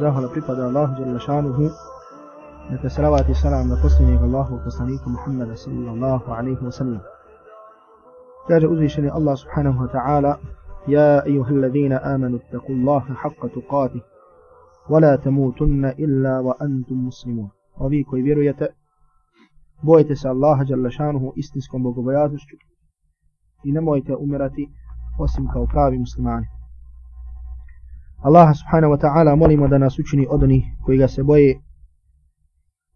zahvala pripada Allahu Đelešanuhu, neka salavat i salam na posljednjeg Allahu poslaniku Muhammeda sallallahu alaihi wa sallam. Kaže uzvišeni Allah subhanahu wa ta'ala, يا أيها amanu آمنوا اتقوا الله حق تقاته ولا تموتن إلا وأنتم مسلمون ovi koji vjerujete bojite se Allaha šanuhu istinskom bogobojaznošću i nemojte umirati osim kao pravi muslimani Allaha subhanahu wa ta'ala molimo da nas učini od onih koji ga se boje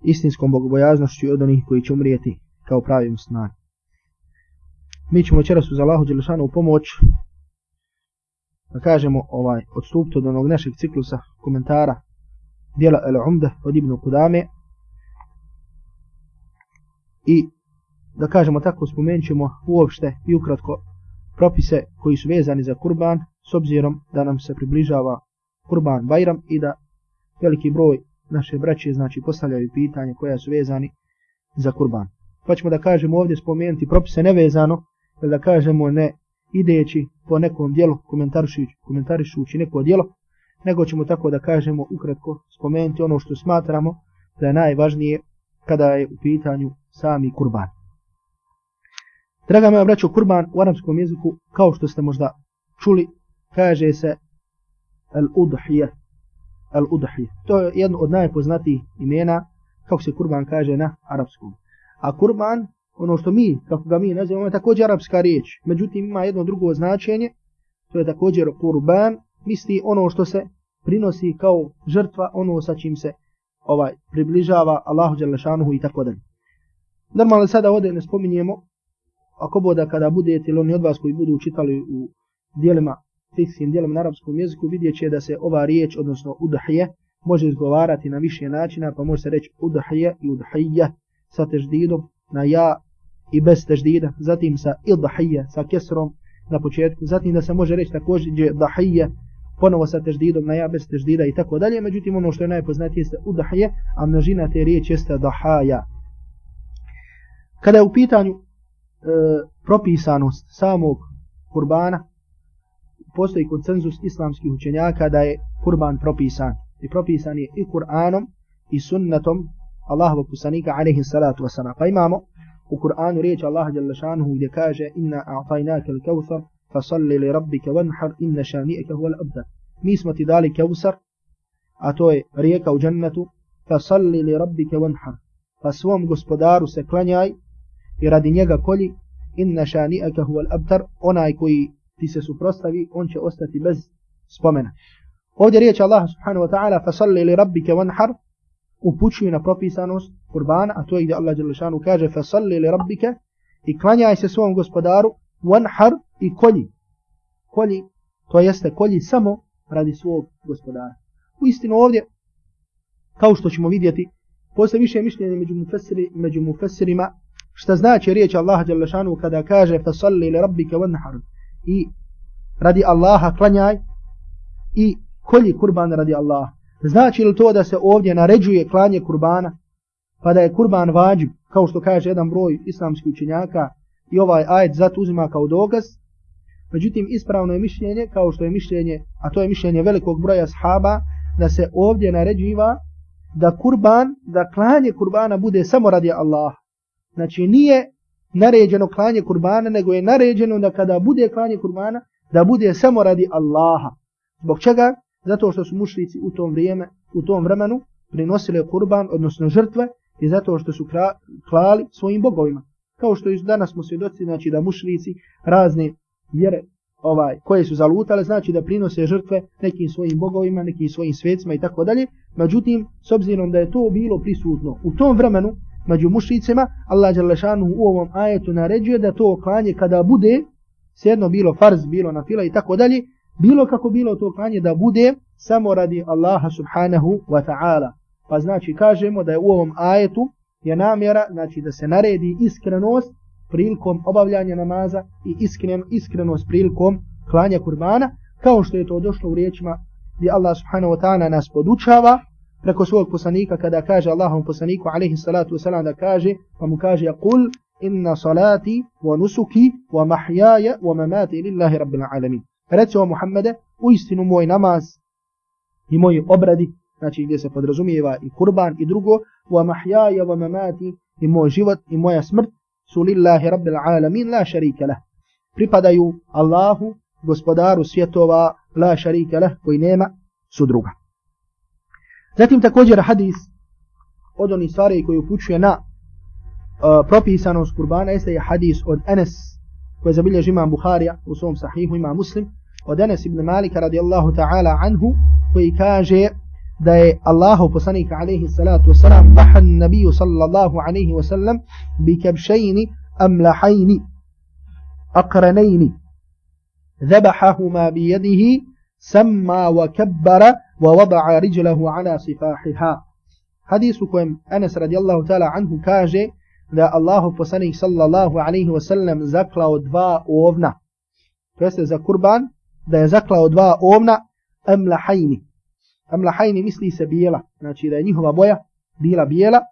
istinskom bogobojaznošću od onih koji će umrijeti kao pravi musliman. Mi ćemo večeras uz Allahu Đelešanu pomoć da kažemo ovaj, odstupiti od onog našeg ciklusa komentara dijela El Umda od Ibnu Kudame i da kažemo tako spomenut ćemo uopšte i ukratko propise koji su vezani za kurban s obzirom da nam se približava kurban Bajram i da veliki broj naše braće znači postavljaju pitanje koja su vezani za kurban. Pa ćemo da kažemo ovdje spomenuti propise nevezano, ili da kažemo ne ideći po nekom dijelu komentarišući, komentarišući neko dijelo, nego ćemo tako da kažemo ukratko spomenuti ono što smatramo da je najvažnije kada je u pitanju sami kurban. Draga moja braćo, kurban u arapskom jeziku, kao što ste možda čuli, kaže se al-udhija. Al to je jedno od najpoznatijih imena kako se kurban kaže na arapskom. A kurban, ono što mi, kako ga mi nazivamo, je također arapska riječ. Međutim, ima jedno drugo značenje, to je također kurban, misli ono što se prinosi kao žrtva, ono sa čim se ovaj približava Allahu Đalešanuhu i tako dalje. Normalno sada ovdje ne spominjemo ako boda kada budete ili oni od vas koji budu čitali u dijelima, fiksim dijelom na arapskom jeziku, vidjet će da se ova riječ, odnosno udhije, može izgovarati na više načina, pa može se reći udhije i udhije sa teždidom na ja i bez teždida, zatim sa idhije, sa kesrom na početku, zatim da se može reći također dhije, ponovo sa teždidom na ja bez teždida i tako dalje, međutim ono što je najpoznatije jeste udhije, a množina te riječi jeste dhaja. Kada je u pitanju propisanost samog kurbana postoji konsenzus islamskih učenjaka da je kurban propisan i propisan je i Kur'anom i sunnetom Allahu poslanika alejhi salatu vesselam pa imamo u Kur'anu riječ Allah šanehu gdje kaže inna a'tainaka al kawthar fasalli li rabbika wanhar inna shani'aka huwal abda mi smo ti dali kawthar a to je rijeka u džennetu fasalli li rabbika wanhar pa svom gospodaru se klanjaj i radi njega kolji, inna šani'aka huval abtar, onaj koji ti se suprostavi, on će ostati bez spomena. Ovdje riječ Allah subhanahu wa ta'ala, fasalli li rabbike vanhar, upućuje na propisanost kurbana, a to je gdje Allah Đelešanu kaže, fasalli li rabbike, i klanjaj se svom gospodaru, vanhar i kolji. Kolji, to jeste kolji samo radi svog gospodara. U istinu ovdje, kao što ćemo vidjeti, postoje više mišljenje među mufesiri, među mufesirima Šta znači riječ Allaha Đalešanu kada kaže فَصَلِّ لِرَبِّكَ وَنْحَرُ I radi Allaha klanjaj i kolji kurban radi Allaha. Znači li to da se ovdje naređuje klanje kurbana pa da je kurban vađib kao što kaže jedan broj islamskih učenjaka i ovaj ajed zat uzima kao dokaz. Međutim ispravno je mišljenje kao što je mišljenje a to je mišljenje velikog broja sahaba da se ovdje naređiva da kurban, da klanje kurbana bude samo radi Allaha znači nije naređeno klanje kurbana, nego je naređeno da kada bude klanje kurbana, da bude samo radi Allaha. Zbog čega? Zato što su mušlici u tom vrijeme, u tom vremenu, prinosili kurban, odnosno žrtve, i zato što su kra, klali svojim bogovima. Kao što i danas smo svjedoci, znači da mušlici razne vjere ovaj, koje su zalutale, znači da prinose žrtve nekim svojim bogovima, nekim svojim svecima i tako dalje. Međutim, s obzirom da je to bilo prisutno u tom vremenu, među mušicima, Allah Đalešanu u ovom ajetu naređuje da to klanje kada bude, sjedno bilo farz, bilo na fila i tako dalje, bilo kako bilo to klanje da bude samo radi Allaha subhanahu wa ta'ala. Pa znači kažemo da je u ovom ajetu je namjera znači da se naredi iskrenost prilikom obavljanja namaza i iskren, iskrenost prilikom klanja kurbana, kao što je to došlo u riječima gdje Allah subhanahu wa ta'ala nas podučava, preko svog poslanika kada kaže Allahom poslaniku alaihi salatu wasalam da kaže pa mu kaže kul inna salati wa nusuki wa mahjaja wa mamati lillahi rabbil alamin reci o Muhammede u istinu moj namaz i moji obradi znači gdje se podrazumijeva i kurban i drugo wa mahjaja wa mamati i moj život i moja smrt su lillahi rabbil alamin la sharika lah pripadaju Allahu gospodaru svjetova la sharika lah koji nema sudruga druga Zatim također hadis od onih stvari koji upućuje na uh, propisanost kurbana jeste je hadis od Enes koji je zabilježi imam Buharija u svom sahihu ima muslim od Enes ibn Malika radijallahu ta'ala anhu koji kaže da je Allahu poslanik alaihi salatu wasalam bahan nabiju sallallahu alaihi wasallam bi kebšajni amlahajni أقرنين ذبحهما بيده سمى وكبر ووضع رجله على صفاحها حديث كم أنس رضي الله تعالى عنه كاجي لا الله فسني صلى الله عليه وسلم زكلا ودفا أوفنا فسي زكربان دا زكلا ودفا أوفنا أملحين أملحين مثلي سبيلة يعني إذا نيهما بويا بيلا بيلا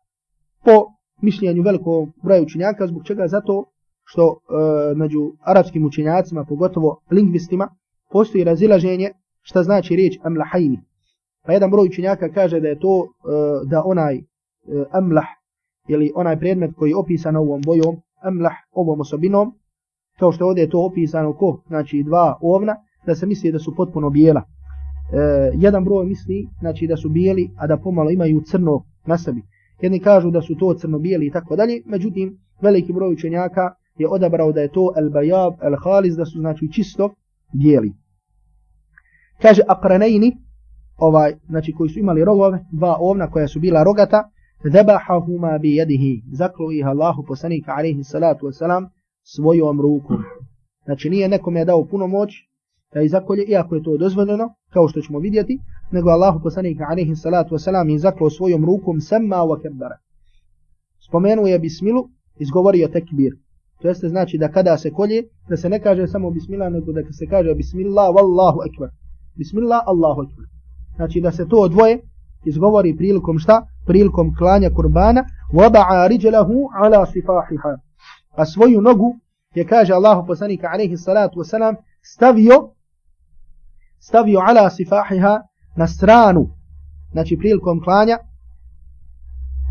po mišljenju velikog broja učenjaka, zbog čega zato što e, među arapskim učenjacima, pogotovo lingvistima, postoji razilaženje šta znači riječ amlahajni. Pa jedan broj učenjaka kaže da je to e, da onaj e, amlah ili onaj predmet koji je opisan ovom bojom, amlah ovom osobinom, kao što ovdje je to opisano ko, znači dva ovna, da se misli da su potpuno bijela. E, jedan broj misli znači da su bijeli, a da pomalo imaju crno na sebi. Jedni kažu da su to crno-bijeli i tako dalje, međutim, veliki broj učenjaka je odabrao da je to el bajab, el halis, da su znači čisto bijeli. Kaže, a pranejni, ovaj, znači koji su imali rogove, dva ovna koja su bila rogata, zebahahuma bi jedihi, zaklo ih Allahu poslanika alaihi salatu wasalam svojom rukom. Znači nije nekome dao puno moć da izakolje, iako je to dozvoljeno, kao što ćemo vidjeti, nego Allahu poslanika alaihi salatu wasalam je zaklo svojom rukom semma wa kebara. Spomenuo je bismilu, izgovorio tekbir. To jeste znači da kada se kolje, da se ne kaže samo bismila, nego da se kaže bismillah, wallahu ekber. Bismillah, Allahu ekber znači da se to odvoje izgovori prilikom šta prilikom klanja kurbana wada'a rijlahu ala sifahiha a svoju nogu je kaže Allahu poslanik alejhi salatu vesselam stavio stavio ala sifahiha na stranu znači prilikom klanja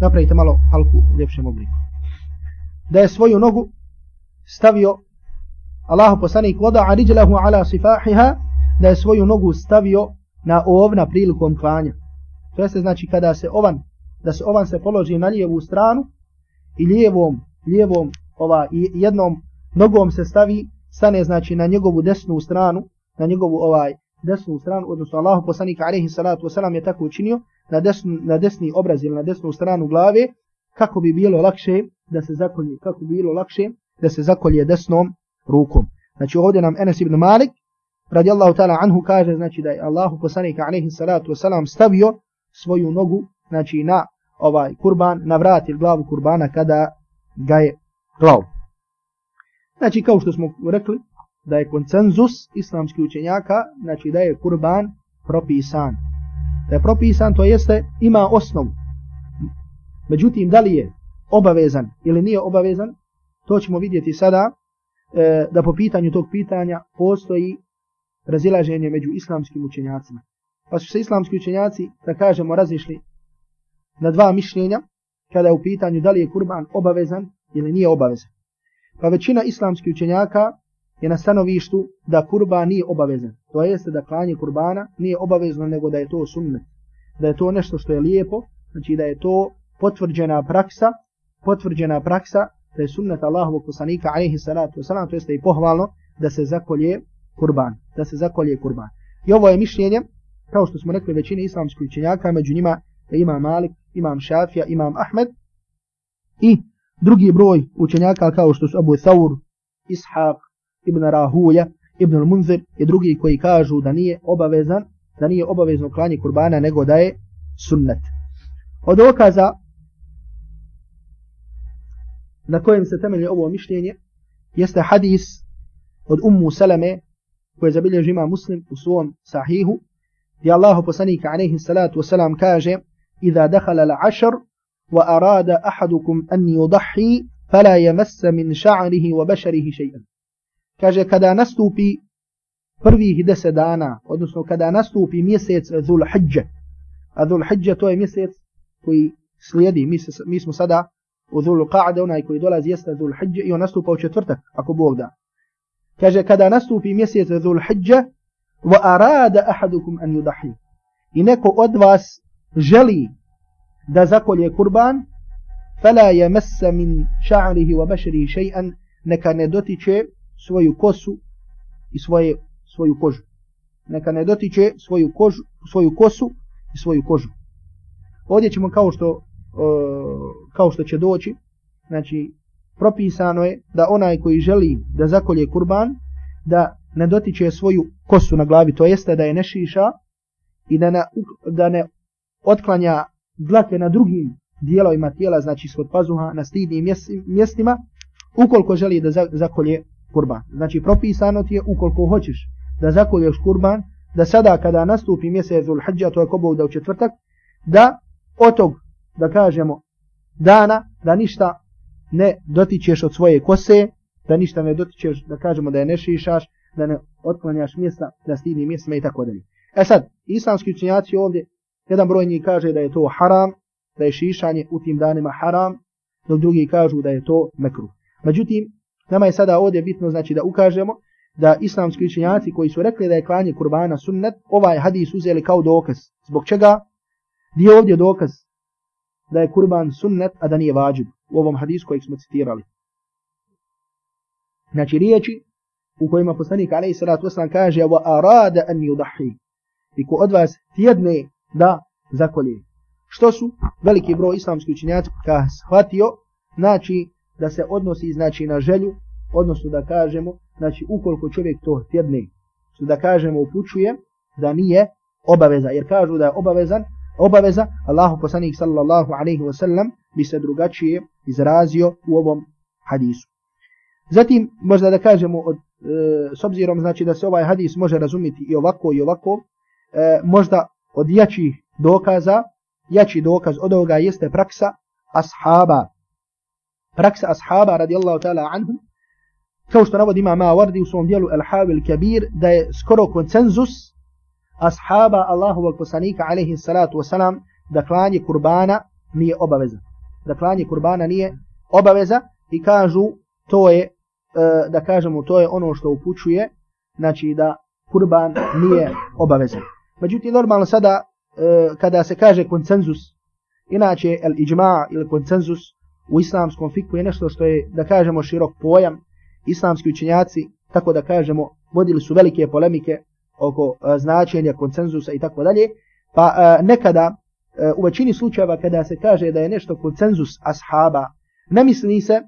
napravite malo halku u ljepšem obliku da je svoju nogu stavio Allahu poslanik wada'a rijlahu ala sifahiha da je svoju nogu stavio na ovna prilikom klanja. To se znači kada se ovan, da se ovan se položi na lijevu stranu i lijevom, lijevom ova, i jednom nogom se stavi, stane znači na njegovu desnu stranu, na njegovu ovaj desnu stranu, odnosno Allahu poslanik alaihi salatu wasalam je tako učinio, na, desnu, na desni obraz ili na desnu stranu glave, kako bi bilo lakše da se zakolje, kako bi bilo lakše da se zakolje desnom rukom. Znači ovdje nam Enes ibn Malik radi Allahu ta'ala anhu kaže znači da je Allahu poslanik alejhi salatu vesselam stavio svoju nogu znači na ovaj kurban na vrat ili glavu kurbana kada ga je klao znači kao što smo rekli da je konsenzus islamskih učenjaka znači da je kurban propisan da je propisan to jeste ima osnov međutim da li je obavezan ili nije obavezan to ćemo vidjeti sada e, da po pitanju tog pitanja postoji razilaženje među islamskim učenjacima. Pa su se islamski učenjaci, da kažemo, razišli na dva mišljenja kada je u pitanju da li je kurban obavezan ili nije obavezan. Pa većina islamskih učenjaka je na stanovištu da kurban nije obavezan. To jeste da klanje kurbana nije obavezno nego da je to sunnet. Da je to nešto što je lijepo, znači da je to potvrđena praksa, potvrđena praksa da je sunnet Allahovog poslanika, alaihi salatu wasalam, to jeste i pohvalno da se zakolje kurban, da se zakolje kurban. I ovo je mišljenje, kao što smo rekli većine islamskih učenjaka, među njima je imam Malik, imam Šafija, imam Ahmed i drugi broj učenjaka kao što su Abu Saur, Ishaq, Ibn Rahuja, Ibn Munzir i drugi koji kažu da nije obavezan, da nije obavezno klanje kurbana nego da je sunnet. Od okaza na kojem se temelje ovo mišljenje jeste hadis od Ummu Salame koje je zabilježi ima muslim u svom sahihu, gdje Allah poslanika alaihi salatu wasalam kaže Iza dehala la ašar, wa arada ahadukum an أن fala فلا min من wa وبشره شيئا kaže kada nastupi prvih deset dana, odnosno kada nastupi mjesec Dhul Hidje, a Dhul Hidje to je mjesec koji slijedi, mi, se, mi smo sada u Dhul Qa'da, onaj koji dolazi jeste Dhul Hidje i on nastupa u četvrtak, ako Bog da. Kaže, kada nastupi mjesec Zul Hidja, va arada ahadukum an yudahi. I neko od vas želi da zakolje kurban, fala yamassa min sha'rihi wa basharihi shay'an neka ne dotiče svoju kosu i svoje svoju kožu neka ne dotiče svoju kožu svoju kosu i svoju kožu ovdje ćemo kao što uh, kao što će doći znači propisano je da onaj koji želi da zakolje kurban, da ne dotiče svoju kosu na glavi, to jeste da je ne šiša i da ne, da ne otklanja dlake na drugim dijelovima tijela, znači ispod pazuha, na stidnim mjestima, ukoliko želi da zakolje kurban. Znači propisano ti je ukoliko hoćeš da zakolješ kurban, da sada kada nastupi mjesec ul hađa, to je ko da u četvrtak, da od tog, da kažemo, dana, da ništa ne dotičeš od svoje kose, da ništa ne dotičeš, da kažemo da je ne šišaš, da ne otklanjaš mjesta, da stidi mjesta i tako dalje. E sad, islamski učinjaci ovdje, jedan broj njih kaže da je to haram, da je šišanje u tim danima haram, dok drugi kažu da je to mekru. Međutim, nama je sada ovdje bitno znači da ukažemo da islamski učinjaci koji su rekli da je klanje kurbana sunnet, ovaj hadis uzeli kao dokaz. Zbog čega? Dio ovdje dokaz da je kurban sunnet, a da nije vađib u ovom hadisu kojeg smo citirali. Znači riječi u kojima poslanik alaih salatu wasalam kaže wa arada an yudahi i ko od vas tjedne da zakolje. Što su veliki broj islamskih učinjaka shvatio, znači da se odnosi znači na želju, odnosno da kažemo, znači ukoliko čovjek to tjedne, što da kažemo upućuje da nije obaveza, jer kažu da je obavezan, obaveza, Allahu poslanik sallallahu alaihi wa sallam bi se drugačije izrazio u ovom hadisu. Zatim, možda da kažemo, od, e, s obzirom znači da se ovaj hadis može razumjeti i ovako i ovako, e, možda od jačih dokaza, jači dokaz od ovoga jeste praksa ashaba. Praksa ashaba radijallahu ta'ala anhum, kao što navod ima Mawardi u svom dijelu El Havil Kabir, da je skoro koncenzus ashaba Allahovog poslanika alejhi salatu vesselam da klanje kurbana nije obaveza. Da klanje kurbana nije obaveza i kažu to je e, da kažemo to je ono što upućuje znači da kurban nije obaveza. Međutim normalno sada e, kada se kaže konsenzus inače el ijma ili konsenzus u islamskom fikhu je nešto što je da kažemo širok pojam islamski učenjaci tako da kažemo vodili su velike polemike oko e, značenja koncenzusa i tako dalje. Pa e, nekada, e, u većini slučajeva kada se kaže da je nešto koncenzus ashaba, ne misli se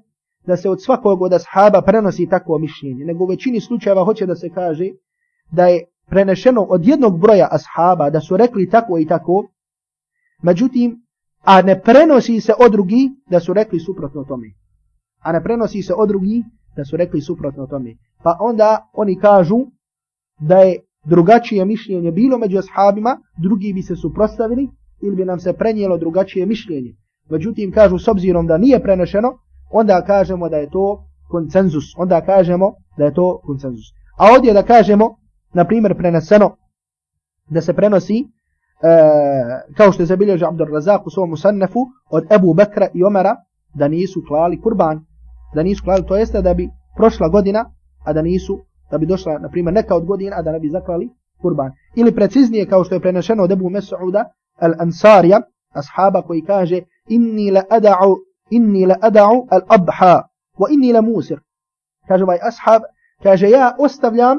da se od svakog od ashaba prenosi takvo mišljenje, nego u većini slučajeva hoće da se kaže da je prenešeno od jednog broja ashaba da su rekli tako i tako, međutim, a ne prenosi se od drugi da su rekli suprotno tome. A ne prenosi se od drugi da su rekli suprotno tome. Pa onda oni kažu da je drugačije mišljenje bilo među ashabima, drugi bi se suprostavili ili bi nam se prenijelo drugačije mišljenje. Međutim, kažu s obzirom da nije prenešeno, onda kažemo da je to koncenzus. Onda kažemo da je to koncenzus. A ovdje da kažemo, na primjer, preneseno, da se prenosi, e, kao što je zabilježio Abdur Razak u svom usannefu, od Ebu Bekra i Omera, da nisu klali kurban. Da nisu klali, to jeste da bi prošla godina, a da nisu da bi došla, na primjer, neka od godina, a da ne bi zaklali kurban. Ili preciznije, kao što je prenešeno od Ebu Mes'uda, al-Ansarija, ashaba koji kaže, inni la ada'u, inni la ada'u al-abha, wa inni la musir. Kaže ovaj ashab, kaže, ja ostavljam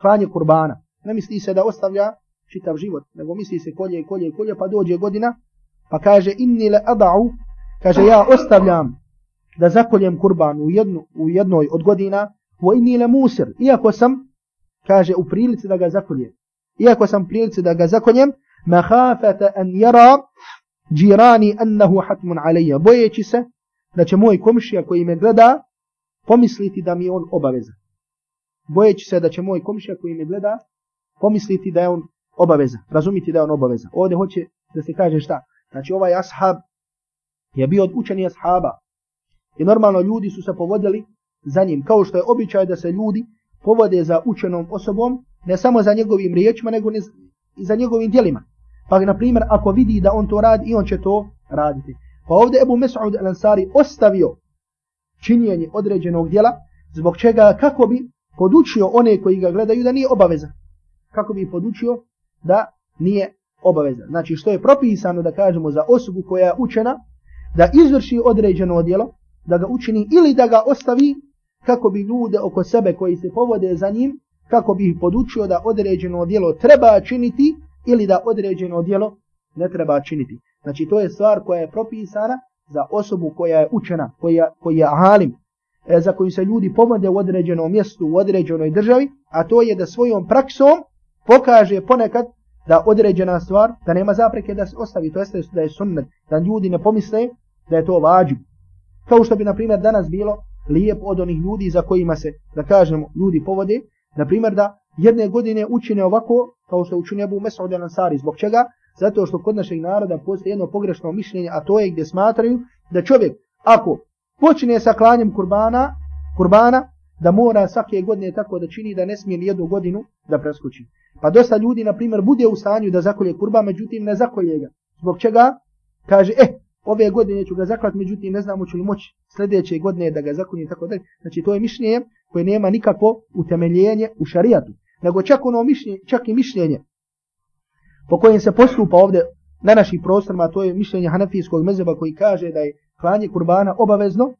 klanje kurbana. Ne misli se da ostavlja čitav život, nego misli se kolje, kolje, kolje, pa dođe godina, pa kaže, inni la ada'u, kaže, ja ostavljam da zakoljem kurban u, jednu, u jednoj od godina, wa inni la musir iako sam kaže u prilici da ga zakonjem iako sam prilici da ga zakonjem mahafata an yara jirani annahu hatmun alayya bojeći se da će moj komšija koji me gleda pomisliti da mi je on obaveza bojeći se da će moj komšija koji me gleda pomisliti da je on obaveza razumiti da je on obaveza ovde hoće da se kaže šta znači ovaj ashab je bio od učenih ashaba i normalno ljudi su se povodili za njim, kao što je običaj da se ljudi povode za učenom osobom, ne samo za njegovim riječima, nego i za njegovim dijelima. Pa, na primjer, ako vidi da on to radi, i on će to raditi. Pa ovdje Ebu Mes'ud al-Ansari ostavio činjenje određenog dijela, zbog čega kako bi podučio one koji ga gledaju da nije obaveza. Kako bi podučio da nije obaveza. Znači, što je propisano, da kažemo, za osobu koja je učena, da izvrši određeno dijelo, da ga učini ili da ga ostavi kako bi ljude oko sebe koji se povode za njim, kako bi ih podučio da određeno djelo treba činiti ili da određeno djelo ne treba činiti. Znači to je stvar koja je propisana za osobu koja je učena, koja, koja je halim, e, za koju se ljudi povode u određenom mjestu, u određenoj državi, a to je da svojom praksom pokaže ponekad da određena stvar, da nema zapreke da se ostavi, to jeste da je sunnet, da ljudi ne pomisle da je to vađu. Kao što bi, na primjer, danas bilo lijep od onih ljudi za kojima se, da kažemo, ljudi povode. Na primjer da jedne godine učine ovako, kao što učine Abu Mesud al Ansari. Zbog čega? Zato što kod našeg naroda postoje jedno pogrešno mišljenje, a to je gdje smatraju da čovjek, ako počine sa klanjem kurbana, kurbana da mora svake godine tako da čini da ne smije ni jednu godinu da preskuči. Pa dosta ljudi, na primjer, bude u stanju da zakolje kurba, međutim ne zakolje ga. Zbog čega? Kaže, eh, ove godine ću ga zaklati, međutim ne znamo ću li moći sljedeće godine da ga zakonim tako dalje. Znači to je mišljenje koje nema nikako utemeljenje u šarijatu. Nego čak, ono mišljenje, čak i mišljenje po kojem se postupa ovdje na našim prostorima, to je mišljenje Hanefijskog mezeba koji kaže da je klanje kurbana obavezno,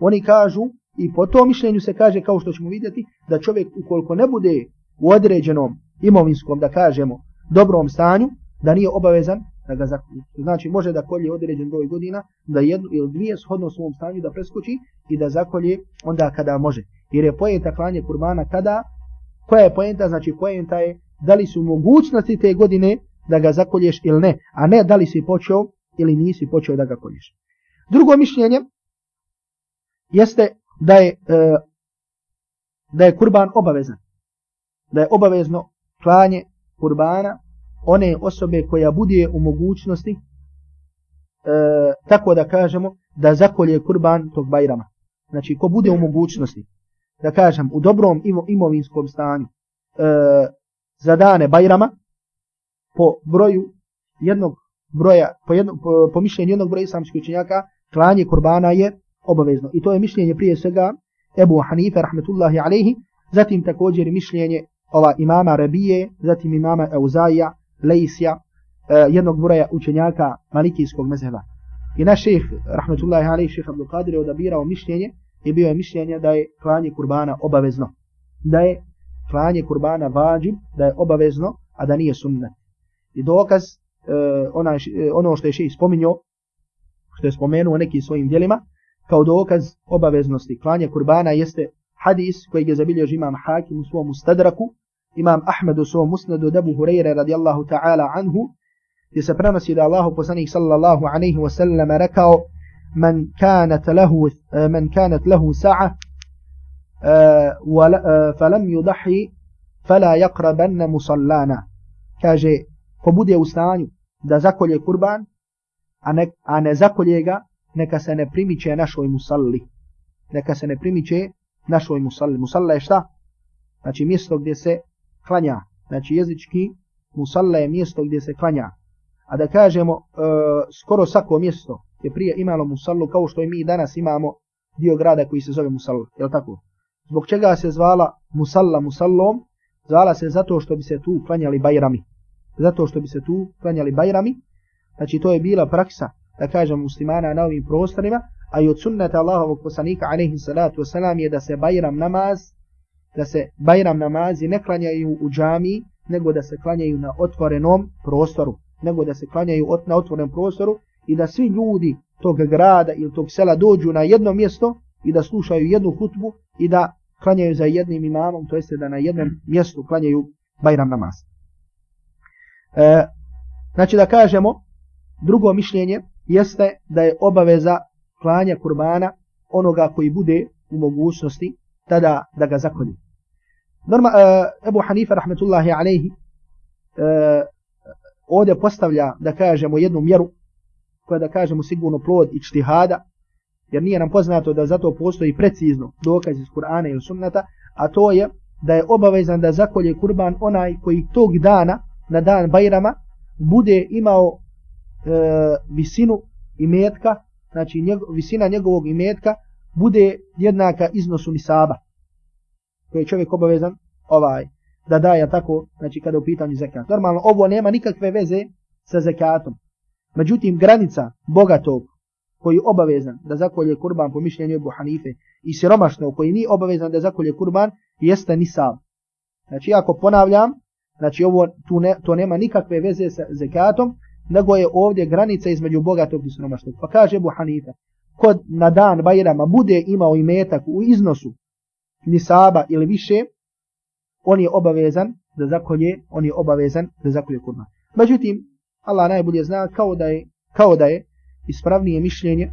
oni kažu i po tom mišljenju se kaže, kao što ćemo vidjeti, da čovjek ukoliko ne bude u određenom imovinskom, da kažemo, dobrom stanju, da nije obavezan da ga zakolje. Znači može da kolje određen broj godina, da jednu ili dvije shodno svom stanju da preskoči i da zakolje onda kada može. Jer je pojenta klanje kurbana kada, koja je pojenta, znači pojenta je da li su mogućnosti te godine da ga zakolješ ili ne, a ne da li si počeo ili nisi počeo da ga kolješ. Drugo mišljenje jeste da je, e, da je kurban obavezan. Da je obavezno klanje kurbana one osobe koja bude u mogućnosti e, tako da kažemo da zakolje kurban tog bajrama. Znači ko bude u mogućnosti da kažem u dobrom imovinskom stanju e, za dane bajrama po broju jednog broja, po, jedno, po, po mišljenju jednog broja islamskih učenjaka, klanje kurbana je obavezno. I to je mišljenje prije svega Ebu Hanife, rahmetullahi alehi, zatim također mišljenje ova imama Rabije, zatim imama Euzaija, Lejsija, eh, jednog broja učenjaka Malikijskog mezheba. I naš šeh, rahmetullahi alaih, šeh Abdul Qadir je odabirao mišljenje i bio je mišljenje da je klanje kurbana obavezno. Da je klanje kurbana vađib, da je obavezno, a da nije sunnet. I dokaz, eh, ona, eh, ono što je šeh spominjao, što je spomenuo nekim svojim dijelima, kao dokaz obaveznosti klanja kurbana jeste hadis koji je zabilježio imam Hakim u svom Mustadraku, imam Ahmed u svom musnadu debu Hureyre radijallahu ta'ala anhu, gdje se prenosi da Allahu poslanik sallallahu alaihi wasallam rekao, من كانت له من كانت له ساعة فلم يضحي فلا يقربن مصلانا كاجي كبودي أستاني دا زكولي قربان أنا زكولي إيجا نكا سنبرمي چه نشوي مصلي نكا سنبرمي چه نشوي مصلي مصلي إشتا ناچه ميستو كده klanja. Znači jezički musalla je mjesto gdje se klanja. A da kažemo, e, skoro svako mjesto je prije imalo musallu kao što i mi danas imamo dio grada koji se zove musalla. Je tako? Zbog čega se zvala musalla musallom? Zvala se zato što bi se tu klanjali bajrami. Zato što bi se tu klanjali bajrami. Znači to je bila praksa da kažem muslimana na ovim prostorima, a i od sunnata Allahovog poslanika alaihi salatu wasalam je da se bajram namaz da se Bajram namazi ne klanjaju u džamiji, nego da se klanjaju na otvorenom prostoru, nego da se klanjaju ot na otvorenom prostoru i da svi ljudi tog grada ili tog sela dođu na jedno mjesto i da slušaju jednu hutbu i da klanjaju za jednim imamom, to jeste da na jednom mjestu klanjaju Bajram namaz. E, znači da kažemo, drugo mišljenje jeste da je obaveza klanja kurbana onoga koji bude u mogućnosti tada da ga zakolje. Norma, e, Ebu Hanife, rahmetullahi alaihi, e, ovdje postavlja, da kažemo, jednu mjeru, koja da kažemo sigurno plod i čtihada, jer nije nam poznato da zato postoji precizno dokaz iz Kur'ana ili sunnata, a to je da je obavezan da zakolje kurban onaj koji tog dana, na dan Bajrama, bude imao e, visinu imetka, znači njego, visina njegovog imetka, bude jednaka iznosu nisaba, koje je čovjek obavezan ovaj, da daje tako, znači kada je u pitanju zekat. Normalno, ovo nema nikakve veze sa zekatom. Međutim, granica bogatog koji je obavezan da zakolje kurban po mišljenju Ebu Hanife i siromašno koji nije obavezan da zakolje kurban jeste nisab. Znači, ako ponavljam, znači ovo, tu ne, to nema nikakve veze sa zekatom, nego je ovdje granica između bogatog i siromašnog. Pa kaže Ebu Hanife, kod na dan Bajrama bude imao imetak u iznosu nisaba ili više, on je obavezan da zakolje, on je obavezan da zakolje kurban. Međutim, Allah najbolje zna kao da je, kao da je ispravnije mišljenje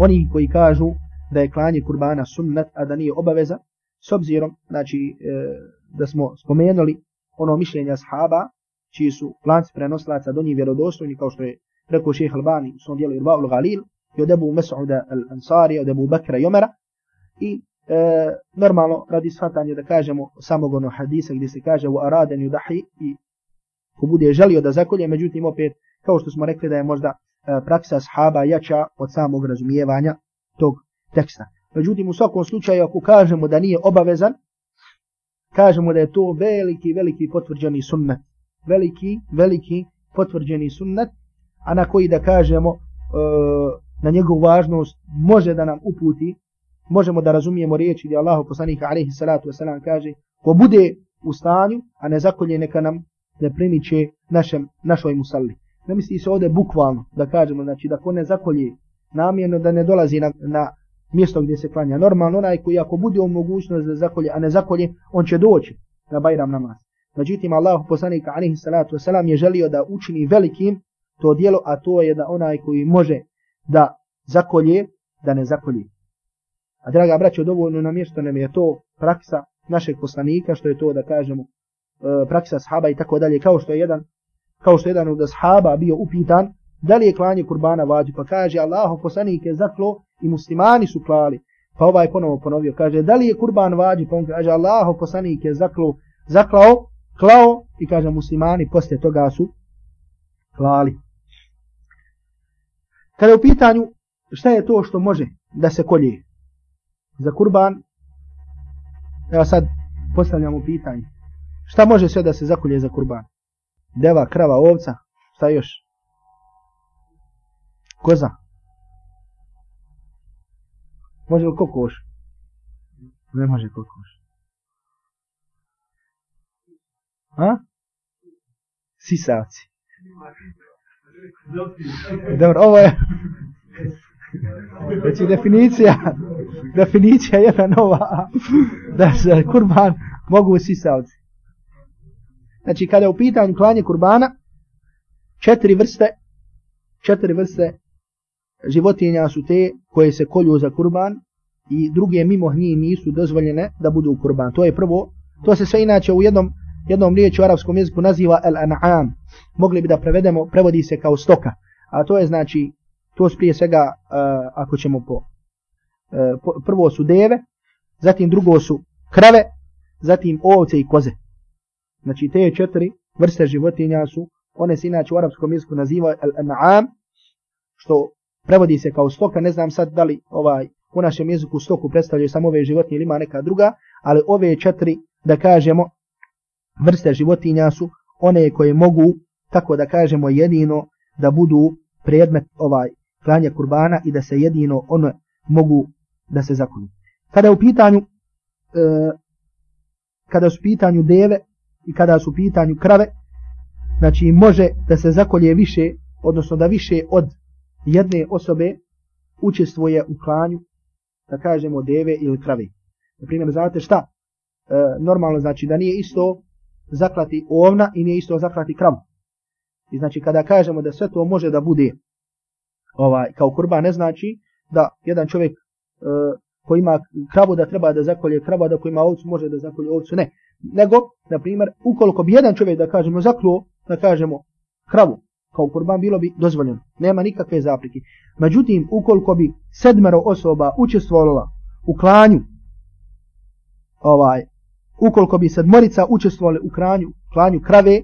oni koji kažu da je klanje kurbana sunnet, a da nije obaveza, s obzirom, znači, e, da smo spomenuli ono mišljenje ashaba, čiji su lanci prenoslaca do njih vjerodostojni, kao što je rekao šehe Albani u svom dijelu Irba Galil, i od Ebu Mes'uda al-Ansari, od Ebu Bakra i Omera. I e, normalno radi shvatanja da kažemo samog ono hadisa gdje se kaže u Araden i Udahi i ko bude želio da zakolje, međutim opet kao što smo rekli da je možda e, praksa sahaba jača od samog razumijevanja tog teksta. Međutim u svakom slučaju ako kažemo da nije obavezan, kažemo da je to veliki, veliki potvrđeni sunnet. Veliki, veliki potvrđeni sunnet, a na koji da kažemo e, na njegovu važnost može da nam uputi, možemo da razumijemo riječi gdje Allahu poslanika alaihi salatu wasalam kaže, ko bude u stanju, a ne zakolje neka nam ne primiće našem, našoj musalli. Ne misli se ovdje bukvalno da kažemo, znači da ko ne zakolje namjerno da ne dolazi na, na mjesto gdje se klanja. Normalno onaj koji ako bude u mogućnost da zakolje, a ne zakolje, on će doći na bajram namaz. Međutim, Allah poslanika alaihi salatu wasalam je želio da učini velikim to dijelo, a to je da onaj koji može da zakolje, da ne zakolje. A draga braćo, dovoljno nam je što nam je to praksa našeg poslanika, što je to da kažemo e, praksa sahaba i tako dalje, kao što je jedan kao što je jedan od sahaba bio upitan da li je klanje kurbana vađu, pa kaže Allahov poslanik je zaklo i muslimani su klali. Pa ovaj ponovo ponovio, kaže da li je kurban vađu, pa on kaže Allahov poslanik je zaklo, zaklao, klao i kaže muslimani poslije toga su klali. Kada je u pitanju šta je to što može da se kolje za kurban, ja sad postavljam u pitanje. Šta može sve da se zakolje za kurban? Deva, krava, ovca, šta još? Koza. Može li kokoš? Ne može kokoš. A? Sisavci. Sisavci. Dobro, ovo je... Znači, definicija, definicija je jedna nova, da se kurban mogu usisati. Znači, kada je u pitanju klanje kurbana, četiri vrste, četiri vrste životinja su te koje se kolju za kurban i druge mimo njih nisu dozvoljene da budu u kurban. To je prvo, to se sve inače u jednom jednom riječu u arapskom jeziku naziva el an'am. Mogli bi da prevedemo, prevodi se kao stoka. A to je znači, to je prije svega, uh, ako ćemo po, uh, po, prvo su deve, zatim drugo su krave, zatim ovce i koze. Znači te četiri vrste životinja su, one se inače u arapskom jeziku naziva el an'am, što prevodi se kao stoka, ne znam sad da li ovaj, u našem jeziku stoku predstavljaju samo ove životinje ili ima neka druga, ali ove četiri, da kažemo, vrste životinja su one koje mogu, tako da kažemo jedino, da budu predmet ovaj klanja kurbana i da se jedino one mogu da se zakonju. Kada je u pitanju e, kada su u pitanju deve i kada su u pitanju krave, znači može da se zakolje više, odnosno da više od jedne osobe učestvuje u klanju, da kažemo deve ili krave. Na primjer, znate šta? E, normalno znači da nije isto zaklati ovna i nije isto zaklati kram. I znači kada kažemo da sve to može da bude ovaj kao kurba ne znači da jedan čovjek e, koji ima kravu da treba da zakolje krava, da koji ima ovcu može da zakolje ovcu, ne. Nego, na primjer, ukoliko bi jedan čovjek da kažemo zakljuo, da kažemo kravu kao kurban, bilo bi dozvoljeno. Nema nikakve zapriki. Međutim, ukoliko bi sedmero osoba učestvovala u klanju ovaj, ukoliko bi sedmorica učestvovali u kranju, klanju krave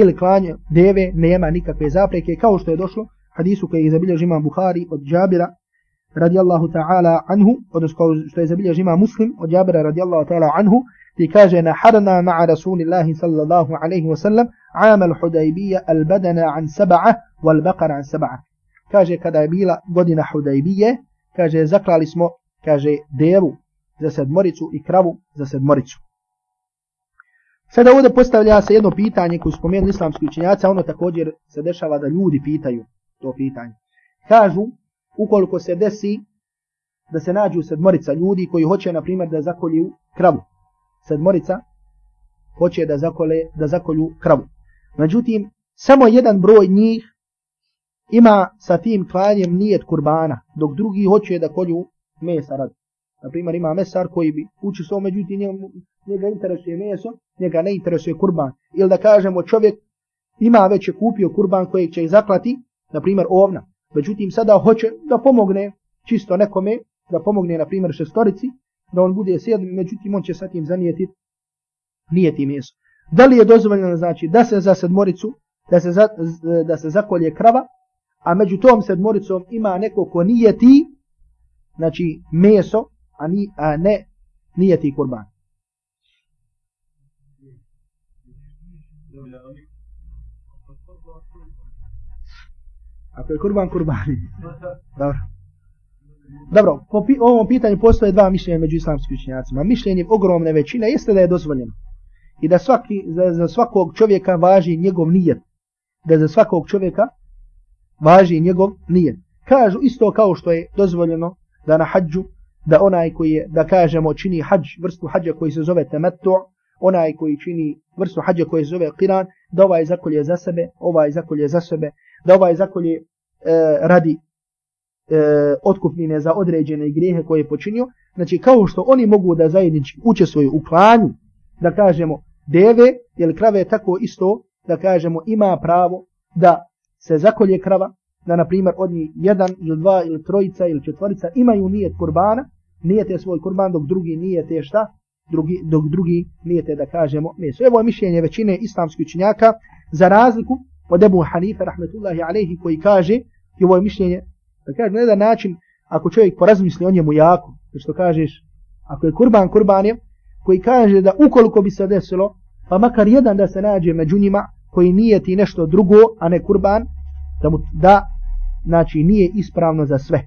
ili klanju deve, nema nikakve zapreke, kao što je došlo hadisu koji je izabilio žima Buhari od Džabira radijallahu ta'ala anhu, odnosno što je izabilio žima Muslim od Džabira radijallahu ta'ala anhu, ti kaže na harna ma'a Rasulillahi sallallahu alaihi wa sallam amal hudaibija al badana an sab'a wal baqara an sab'a. Kaže kada je bila godina hudaibije, kaže zaklali smo, kaže devu za sedmoricu i kravu za sedmoricu. Sada ovdje postavlja se jedno pitanje koje spomenu islamski učinjaci, a ono također se dešava da ljudi pitaju to pitanje. Kažu, ukoliko se desi da se nađu sedmorica ljudi koji hoće, na primjer, da zakolju kravu. Sedmorica hoće da, zakole, da zakolju kravu. Međutim, samo jedan broj njih ima sa tim klanjem nijet kurbana, dok drugi hoće da kolju mesa radi. Na primjer, ima mesar koji bi učio svoj, međutim, njemu, njega interesuje meso, njega ne interesuje kurban. Ili da kažemo čovjek ima već je kupio kurban kojeg će zaklati, na primjer ovna. Međutim, sada hoće da pomogne čisto nekome, da pomogne na primjer šestorici, da on bude sjedan, međutim on će sa tim zanijeti nijeti meso. Da li je dozvoljeno znači da se za sedmoricu, da se, za, da se zakolje krava, a među tom sedmoricom ima neko ko nijeti, znači meso, a, ni, a ne nijeti kurban. Ako je kurban, kurbani. Dobro. Dobro, po pi ovom pitanju postoje dva mišljenja među islamskim učinjacima. Mišljenje ogromne većine jeste da je dozvoljeno. I da svaki, za, za svakog čovjeka važi njegov nijet. Da za svakog čovjeka važi njegov nijet. Kažu isto kao što je dozvoljeno da na hađu, da onaj koji je, da kažemo, čini hađ, vrstu hađa koji se zove temetu, onaj koji čini vrstu hađa koje zove Qiran, da ovaj zakolje za sebe, ovaj zakolje za sebe, da ovaj zakolje e, radi e, otkupnine za određene grijehe koje je počinio. Znači, kao što oni mogu da zajednički učestvuju u klanju, da kažemo, deve ili krave je tako isto, da kažemo, ima pravo da se zakolje krava, da, na primjer, oni jedan ili dva ili trojica ili četvorica imaju nijet kurbana, nijete svoj kurban, dok drugi nijete šta, drugi, dok drugi nijete da kažemo meso. Evo je mišljenje većine islamskih činjaka za razliku od Ebu Hanife, rahmetullahi alehi, koji kaže, i ovo je mišljenje, da kaže, na jedan način, ako čovjek porazmisli o njemu jako, što kažeš, ako je kurban, kurban je, koji kaže da ukoliko bi se desilo, pa makar jedan da se nađe među njima, koji nije ti nešto drugo, a ne kurban, da mu da, znači nije ispravno za sve.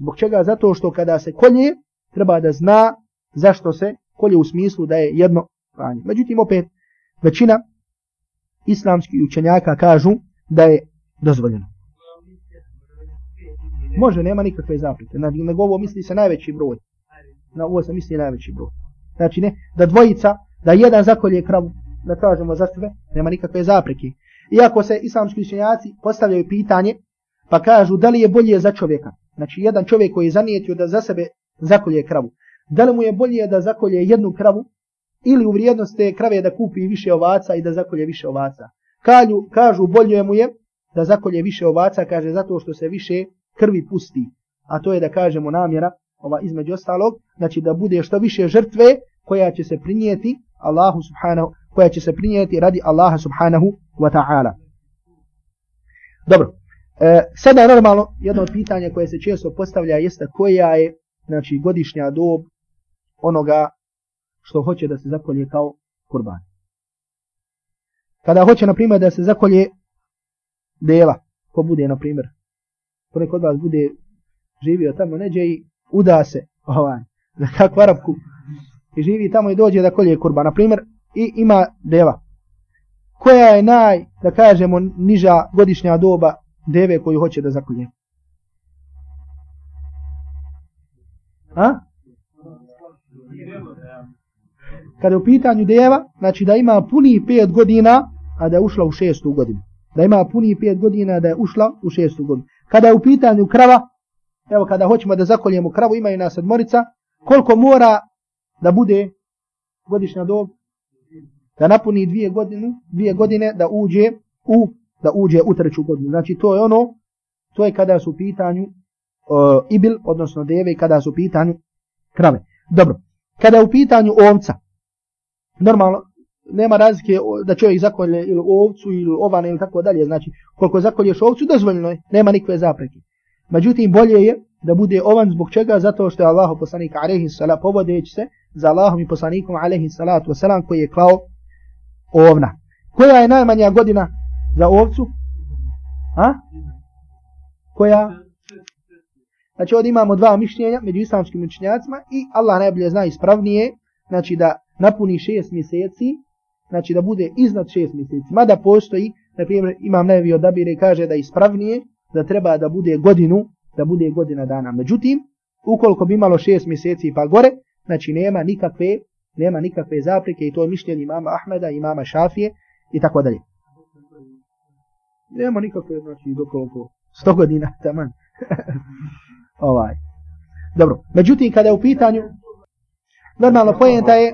Zbog čega? Zato što kada se kolje, treba da zna zašto se kolje u smislu da je jedno pranje. Međutim, opet, većina islamskih učenjaka kažu da je dozvoljeno. Može, nema nikakve zaprite. Na, na govo misli se najveći broj. Na ovo se misli najveći broj. Znači, ne, da dvojica, da jedan zakolje kravu, da kažemo za sve, nema nikakve zapreke. Iako se islamski učenjaci postavljaju pitanje, pa kažu da li je bolje za čovjeka. Znači, jedan čovjek koji je zanijetio da za sebe zakolje kravu da li mu je bolje da zakolje jednu kravu ili u vrijednost te krave da kupi više ovaca i da zakolje više ovaca. Kalju, kažu bolje mu je da zakolje više ovaca, kaže zato što se više krvi pusti. A to je da kažemo namjera, ova između ostalog, znači da bude što više žrtve koja će se prinijeti Allahu subhanahu, koja će se prinijeti radi Allaha subhanahu wa ta'ala. Dobro, e, sada normalno jedno od pitanja koje se često postavlja jeste koja je znači, godišnja dob onoga što hoće da se zakolje kao kurban. Kada hoće, na primjer, da se zakolje dela, ko bude, na primjer, ko neko od vas bude živio tamo, neđe i uda se, ovaj, za kakvu arabku, i živi tamo i dođe da kolje kurban. Na primjer, i ima deva. Koja je naj, da kažemo, niža godišnja doba deve koju hoće da zakolje? A? kada je u pitanju deva, znači da ima puni pet godina, a da je ušla u šestu godinu. Da ima puni pet godina, a da je ušla u šestu godinu. Kada je u pitanju krava, evo kada hoćemo da zakoljemo kravu, imaju nas odmorica, koliko mora da bude godišnja dob, da napuni dvije godine, dvije godine da uđe u da uđe u treću godinu. Znači to je ono, to je kada su u pitanju uh, ibil, odnosno deve, kada su u pitanju krave. Dobro, kada je u pitanju ovca, normalno, nema razlike da čovjek zakolje ili ovcu ili ovane ili tako dalje, znači koliko zakolješ ovcu dozvoljno je, nema nikve zapreke. Međutim, bolje je da bude ovan zbog čega, zato što je Allah poslanik alaihi salatu povodeći se za Allahom i poslanikom alaihi salatu wasalam koji je klao ovna. Koja je najmanja godina za ovcu? A? Koja? Znači ovdje imamo dva mišljenja među islamskim učinjacima i Allah najbolje zna ispravnije, znači da napuni šest mjeseci, znači da bude iznad šest mjeseci, mada postoji, na primjer, imam nevi odabire i kaže da je ispravnije, da treba da bude godinu, da bude godina dana. Međutim, ukoliko bi imalo šest mjeseci pa gore, znači nema nikakve, nema nikakve zaprike i to je mišljenje imama Ahmeda, imama Šafije i tako dalje. Nema nikakve, znači, dokoliko sto godina, taman. ovaj. Dobro, međutim, kada je u pitanju, normalno pojenta je,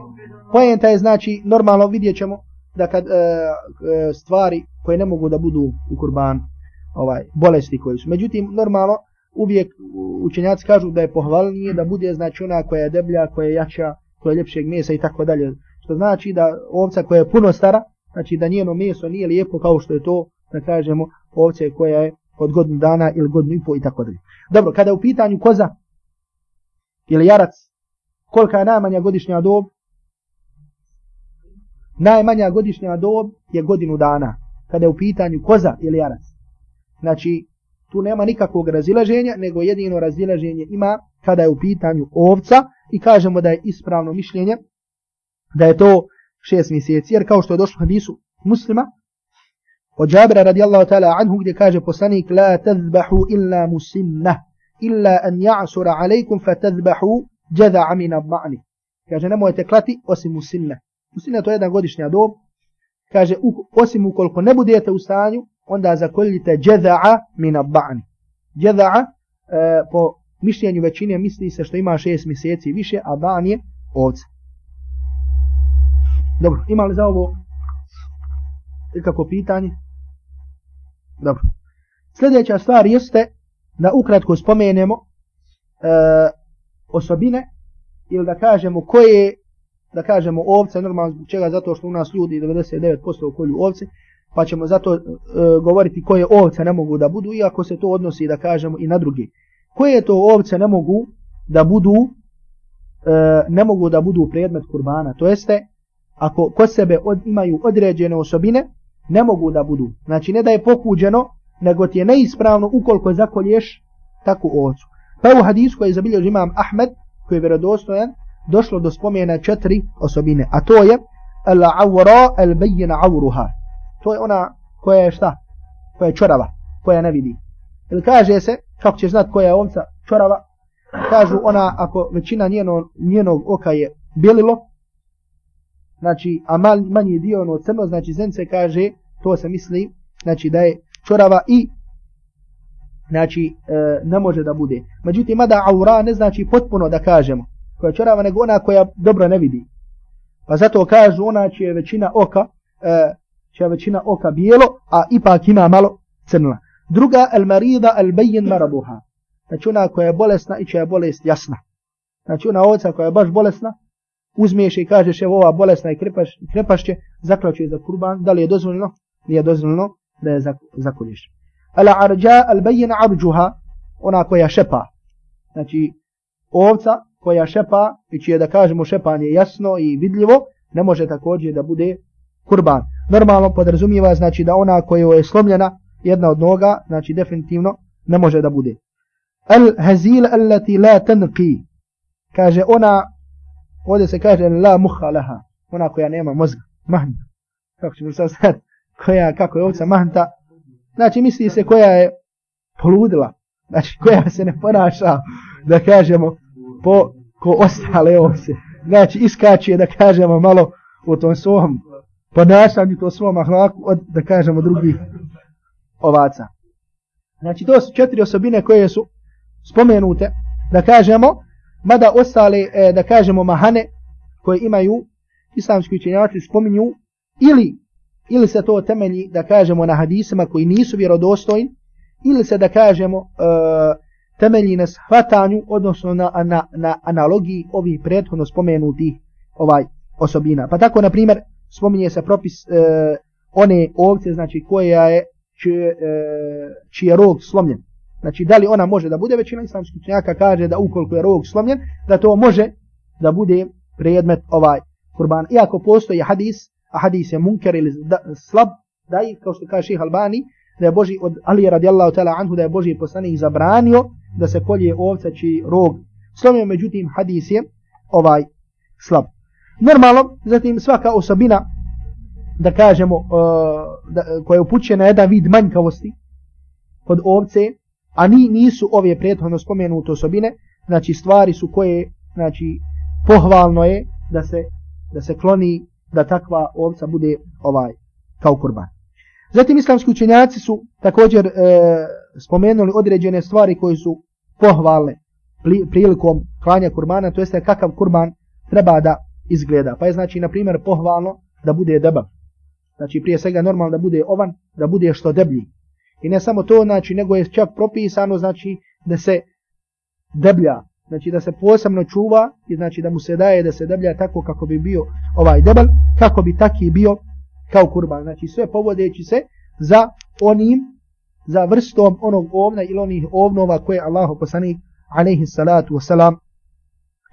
Poenta je znači normalno vidjet ćemo da kad e, e stvari koje ne mogu da budu u kurban ovaj, bolesti koje su. Međutim normalno uvijek učenjaci kažu da je pohvalnije da bude znači ona koja je deblja, koja je jača, koja je ljepšeg mesa i tako dalje. Što znači da ovca koja je puno stara, znači da njeno meso nije lijepo kao što je to da kažemo ovce koja je od godinu dana ili godinu i po i tako dalje. Dobro, kada je u pitanju koza ili jarac, kolika je najmanja godišnja dob, najmanja godišnja dob je godinu dana, kada je u pitanju koza ili jarac. Znači, tu nema nikakvog razilaženja, nego jedino razilaženje ima kada je u pitanju ovca i kažemo da je ispravno mišljenje da je to šest mjeseci, jer kao što je došlo hadisu muslima, od Jabra radijallahu ta'ala anhu gdje kaže poslanik la tazbahu illa musinna illa an ja'sura alaikum fa tazbahu jada amina ba'ni. Kaže nemojte klati osim musinna. Pustinja to je jedna godišnja dob. Kaže, u, osim ukoliko ne budete u stanju, onda zakoljite džedha'a min abba'ni. Džedha'a, e, po mišljenju većine, misli se što ima šest mjeseci više, a ban je ovce. Dobro, ima li za ovo ikako pitanje? Dobro. Sljedeća stvar jeste da ukratko spomenemo e, osobine ili da kažemo koje da kažemo ovce, normalno zbog čega, zato što u nas ljudi 99% okolju ovce, pa ćemo zato e, govoriti koje ovce ne mogu da budu, iako se to odnosi, da kažemo, i na drugi. Koje to ovce ne mogu da budu, e, ne mogu da budu predmet kurbana, to jeste, ako kod sebe od, imaju određene osobine, ne mogu da budu. Znači, ne da je pokuđeno, nego ti je neispravno ukoliko zakolješ takvu ovcu. Pa u hadisku je zabilježio imam Ahmed, koji je vjerodostojan, došlo do spomena četiri osobine, a to je al-awra al-bayyin awruha. To je ona koja je šta? Koja je čorava, koja ne vidi. Ili kaže se, kako ćeš znat koja je ovca čorava, kažu ona ako većina njeno, njenog oka je bjelilo, znači, a mal, manji dio ono crno, znači zemce kaže, to se misli, znači da je čorava i znači e, ne može da bude. Međutim, mada aura ne znači potpuno da kažemo, koja čorava, nego ona koja dobro ne vidi. Pa zato kažu ona čija većina oka, e, čija većina oka bijelo, a ipak ima malo crna. Druga, el marida el bejin marabuha. Znači ona koja je bolesna i čija je bolest jasna. Znači ona oca koja je baš bolesna, uzmiješ i kažeš evo ova bolesna i krepaš, krepašće, zaključuje za kurban, da li je dozvoljno? Nije dozvoljno da je zakolješ. Ala arđa al bejin arđuha, ona koja šepa. Znači ovca koja šepa i čije da kažemo šepanje jasno i vidljivo, ne može također da bude kurban. Normalno podrazumijeva znači da ona koja je slomljena jedna od noga, znači definitivno ne može da bude. Al hazil allati la tanqi. Kaže ona ovdje se kaže la muha laha, ona koja nema mozga, mahnta. Kako ćemo sad sad, koja, kako je ovca mahnta. Znači misli se koja je poludila, znači koja se ne ponaša, da kažemo, po ko ostale ovce. Znači, iskače, da kažemo malo u tom svom ponašanju, to svom ahlaku, od, da kažemo drugih ovaca. Znači, to su četiri osobine koje su spomenute, da kažemo, mada ostale, e, da kažemo, mahane koje imaju islamski učenjavati spominju ili ili se to temelji, da kažemo, na hadisima koji nisu vjerodostojni, ili se, da kažemo, e, temelji na shvatanju, odnosno na, na, na analogiji ovih prethodno spomenutih ovaj osobina. Pa tako, na primjer, spominje se propis e, one ovce, znači koja je, či, e, čiji je rog slomljen. Znači, da li ona može da bude, većina islamskih učenjaka kaže da ukoliko je rog slomljen, da to može da bude predmet ovaj kurban. Iako postoji hadis, a hadis je munker ili da, slab, da je, kao što kaže Albani, da je Boži, od Ali radijallahu ta'ala anhu, da je Boži poslanik zabranio da se kolje ovca či rog. Slovo međutim hadis je ovaj slab. Normalno, zatim svaka osobina da kažemo uh, da, koja upućuje na jedan vid manjkavosti kod ovce, a ni nisu ove prethodno spomenute osobine, znači stvari su koje znači pohvalno je da se da se kloni da takva ovca bude ovaj kao kurban. Zatim islamski učenjaci su također e, spomenuli određene stvari koje su pohvalne prilikom klanja kurbana, to jeste kakav kurban treba da izgleda. Pa je znači, na primjer, pohvalno da bude deba. Znači, prije svega normalno da bude ovan, da bude što deblji. I ne samo to, znači, nego je čak propisano, znači, da se deblja, znači da se posebno čuva i znači da mu se daje da se deblja tako kako bi bio ovaj debel, kako bi taki bio kao kurban. Znači sve povodeći se za onim, za vrstom onog ovna ili onih ovnova koje Allah poslani alaihi salatu wasalam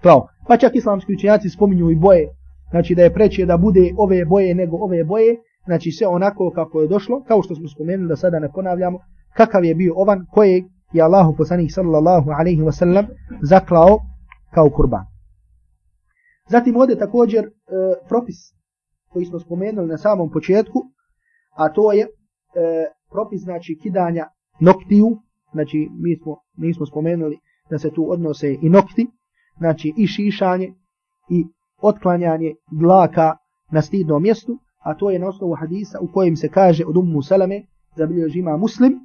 klao. Pa čak islamski učenjaci spominju i boje. Znači da je preće da bude ove boje nego ove boje. Znači sve onako kako je došlo, kao što smo spomenuli da sada ne ponavljamo, kakav je bio ovan koje je Allah poslani sallallahu alaihi wasalam zaklao kao kurban. Zatim ovdje također e, propis koji smo spomenuli na samom početku, a to je e, propis znači kidanja noktiju, znači mi smo, mi smo spomenuli da se tu odnose i nokti, znači i šišanje i otklanjanje dlaka na stidnom mjestu, a to je na osnovu hadisa u kojem se kaže od Ummu Salame, zabilježi ima muslim,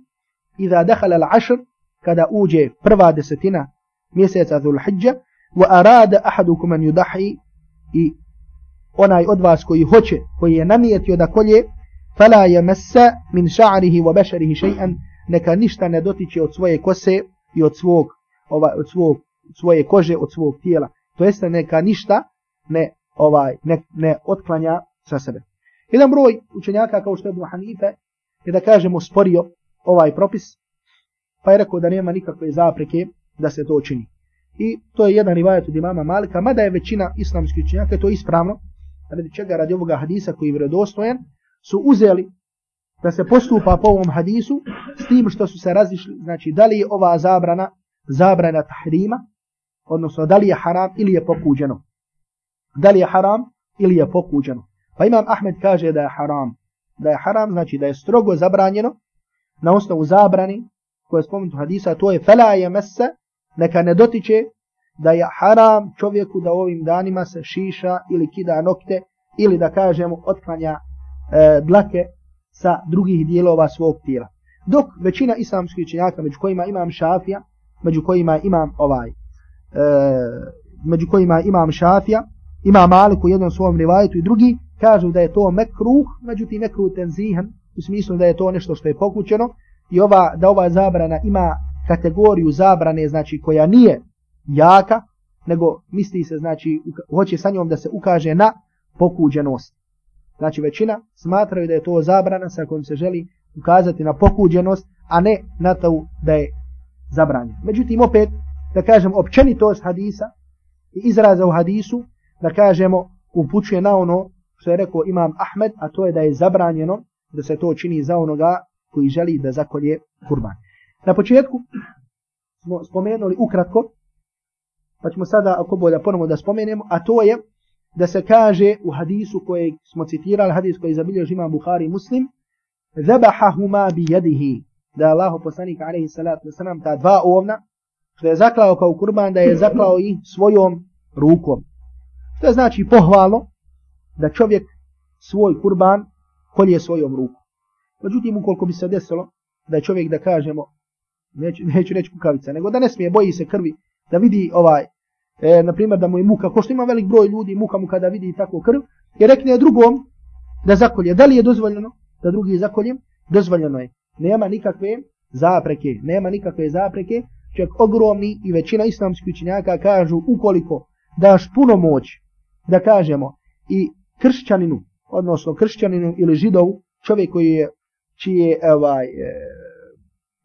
i da dehala l'ašr, kada uđe prva desetina mjeseca Dhul-Hijja, wa arada ahadukum an yudahi i onaj od vas koji hoće, koji je namijetio da kolje, fala je mesa min ša'rihi wa bešarihi še'an, neka ništa ne dotiče od svoje kose i od svog, ovaj, od svog, svoje kože, od svog tijela. To jeste neka ništa ne, ovaj, ne, ne otklanja sa sebe. Jedan broj učenjaka kao što je Ibn Hanife je da kažemo sporio ovaj propis, pa je rekao da nema nikakve zapreke da se to čini. I to je jedan rivajat od imama Malika, mada je većina islamskih učenjaka, to je ispravno, radi čega radi ovoga hadisa koji je vredostojen, su uzeli da se postupa po ovom hadisu s tim što su se razišli, znači da li je ova zabrana, zabrana tahrima, odnosno da li je haram ili je pokuđeno. Da li je haram ili je pokuđeno. Pa Imam Ahmed kaže da je haram. Da je haram znači da je strogo zabranjeno na osnovu zabrani koje je spomenuto hadisa, to je felaje mese, neka ne dotiče da je haram čovjeku da ovim danima se šiša ili kida nokte ili da kažemo otklanja e, dlake sa drugih dijelova svog tijela. Dok većina islamskih učenjaka, među kojima imam šafija, među kojima imam ovaj, e, među kojima imam šafija, ima malik u jednom svom rivajetu i drugi, kažu da je to mekruh, međutim mekruh tenzihan, u smislu da je to nešto što je pokućeno, i ova, da ova zabrana ima kategoriju zabrane, znači koja nije jaka, nego misli se, znači, hoće sa njom da se ukaže na pokuđenost. Znači, većina smatraju da je to zabrana sa kojom se želi ukazati na pokuđenost, a ne na to da je zabranja. Međutim, opet, da kažem, općenitost hadisa i izraza u hadisu, da kažemo, upućuje na ono što je rekao Imam Ahmed, a to je da je zabranjeno da se to čini za onoga koji želi da zakolje kurban. Na početku smo spomenuli ukratko pa ćemo sada ako bolje ponovo da spomenemo, a to je da se kaže u hadisu koji smo citirali, hadis koji zabilježi ima Bukhari muslim, zabahahuma bi jedihi, da je Allah poslanik alaihi salatu wasalam ta dva ovna, što je zaklao kao kurban, da je zaklao i svojom rukom. To znači pohvalo da čovjek svoj kurban kolje svojom rukom. Međutim, ukoliko bi se desilo da je čovjek da kažemo, neću, neću reći kukavica, nego da ne smije boji se krvi, da vidi ovaj e, na primjer da mu je muka, ko što ima velik broj ljudi, muka mu kada vidi tako krv, i rekne drugom da zakolje. Da li je dozvoljeno da drugi zakolje? Dozvoljeno je. Nema nikakve zapreke, nema nikakve zapreke, čak ogromni i većina islamskih učinjaka kažu ukoliko daš puno moć, da kažemo, i kršćaninu, odnosno kršćaninu ili židovu, čovjek koji je, čije je ovaj, e,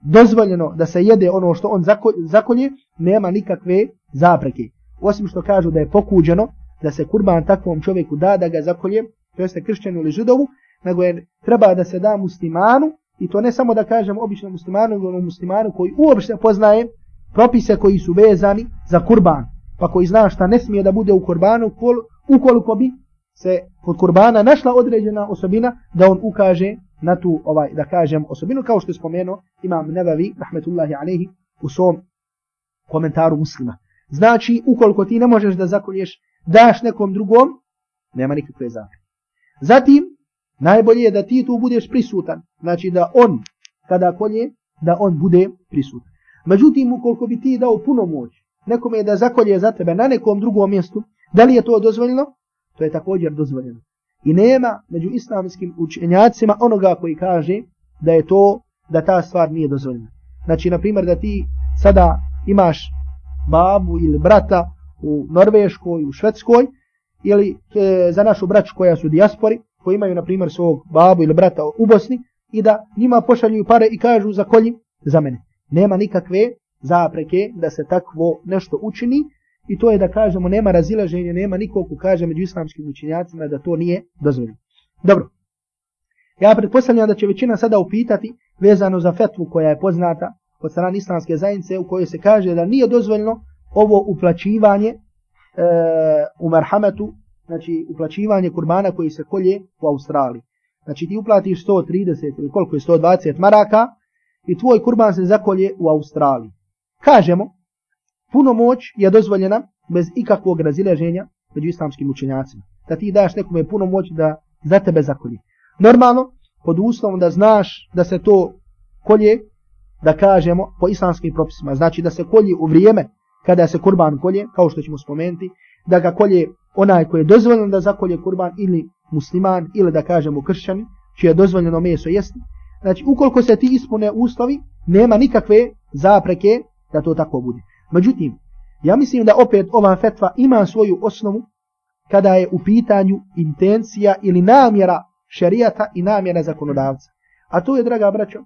dozvoljeno da se jede ono što on zakolje, nema nikakve zapreke osim što kažu da je pokuđeno da se kurban takvom čovjeku da da ga zakolje, to jeste kršćanu ili židovu, nego je treba da se da muslimanu i to ne samo da kažem običnom muslimanu, nego muslimanu koji uopšte poznaje propise koji su vezani za kurban, pa koji zna šta ne smije da bude u kurbanu pol, ukoliko bi se kod kurbana našla određena osobina da on ukaže na tu ovaj da kažem osobinu kao što je spomeno imam Nevavi rahmetullahi alejhi u svom komentaru muslima Znači, ukoliko ti ne možeš da zakolješ, daš nekom drugom, nema nikakve zakljeve. Zatim, najbolje je da ti tu budeš prisutan. Znači, da on, kada kolje, da on bude prisutan. Međutim, ukoliko bi ti dao puno moć, nekome je da zakolje za tebe na nekom drugom mjestu, da li je to dozvoljeno? To je također dozvoljeno. I nema među islamskim učenjacima onoga koji kaže da je to, da ta stvar nije dozvoljena. Znači, na primjer, da ti sada imaš babu ili brata u Norveškoj, u Švedskoj, ili e, za našu braću koja su dijaspori, koji imaju, na primjer, svog babu ili brata u Bosni, i da njima pošalju pare i kažu za kolji za mene. Nema nikakve zapreke da se takvo nešto učini, i to je da kažemo nema razilaženja, nema nikog ko kaže među islamskim učinjacima da to nije dozvoljeno. Dobro, ja pretpostavljam da će većina sada upitati vezano za fetvu koja je poznata, od strane islamske zajednice u kojoj se kaže da nije dozvoljno ovo uplaćivanje e, u marhametu, znači uplaćivanje kurbana koji se kolje u Australiji. Znači ti uplatiš 130 ili koliko je 120 maraka i tvoj kurban se zakolje u Australiji. Kažemo, puno moć je dozvoljena bez ikakvog razileženja među islamskim učenjacima. Da ti daš nekome puno moć da za tebe zakolje. Normalno, pod uslovom da znaš da se to kolje da kažemo po islamskim propisima, znači da se kolje u vrijeme kada se kurban kolje, kao što ćemo spomenuti, da ga kolje onaj koji je dozvoljen da zakolje kurban ili musliman ili da kažemo kršćani, čije je dozvoljeno meso jesti. Znači, ukoliko se ti ispune uslovi, nema nikakve zapreke da to tako bude. Međutim, ja mislim da opet ova fetva ima svoju osnovu kada je u pitanju intencija ili namjera šerijata i namjera zakonodavca. A to je, draga braćo,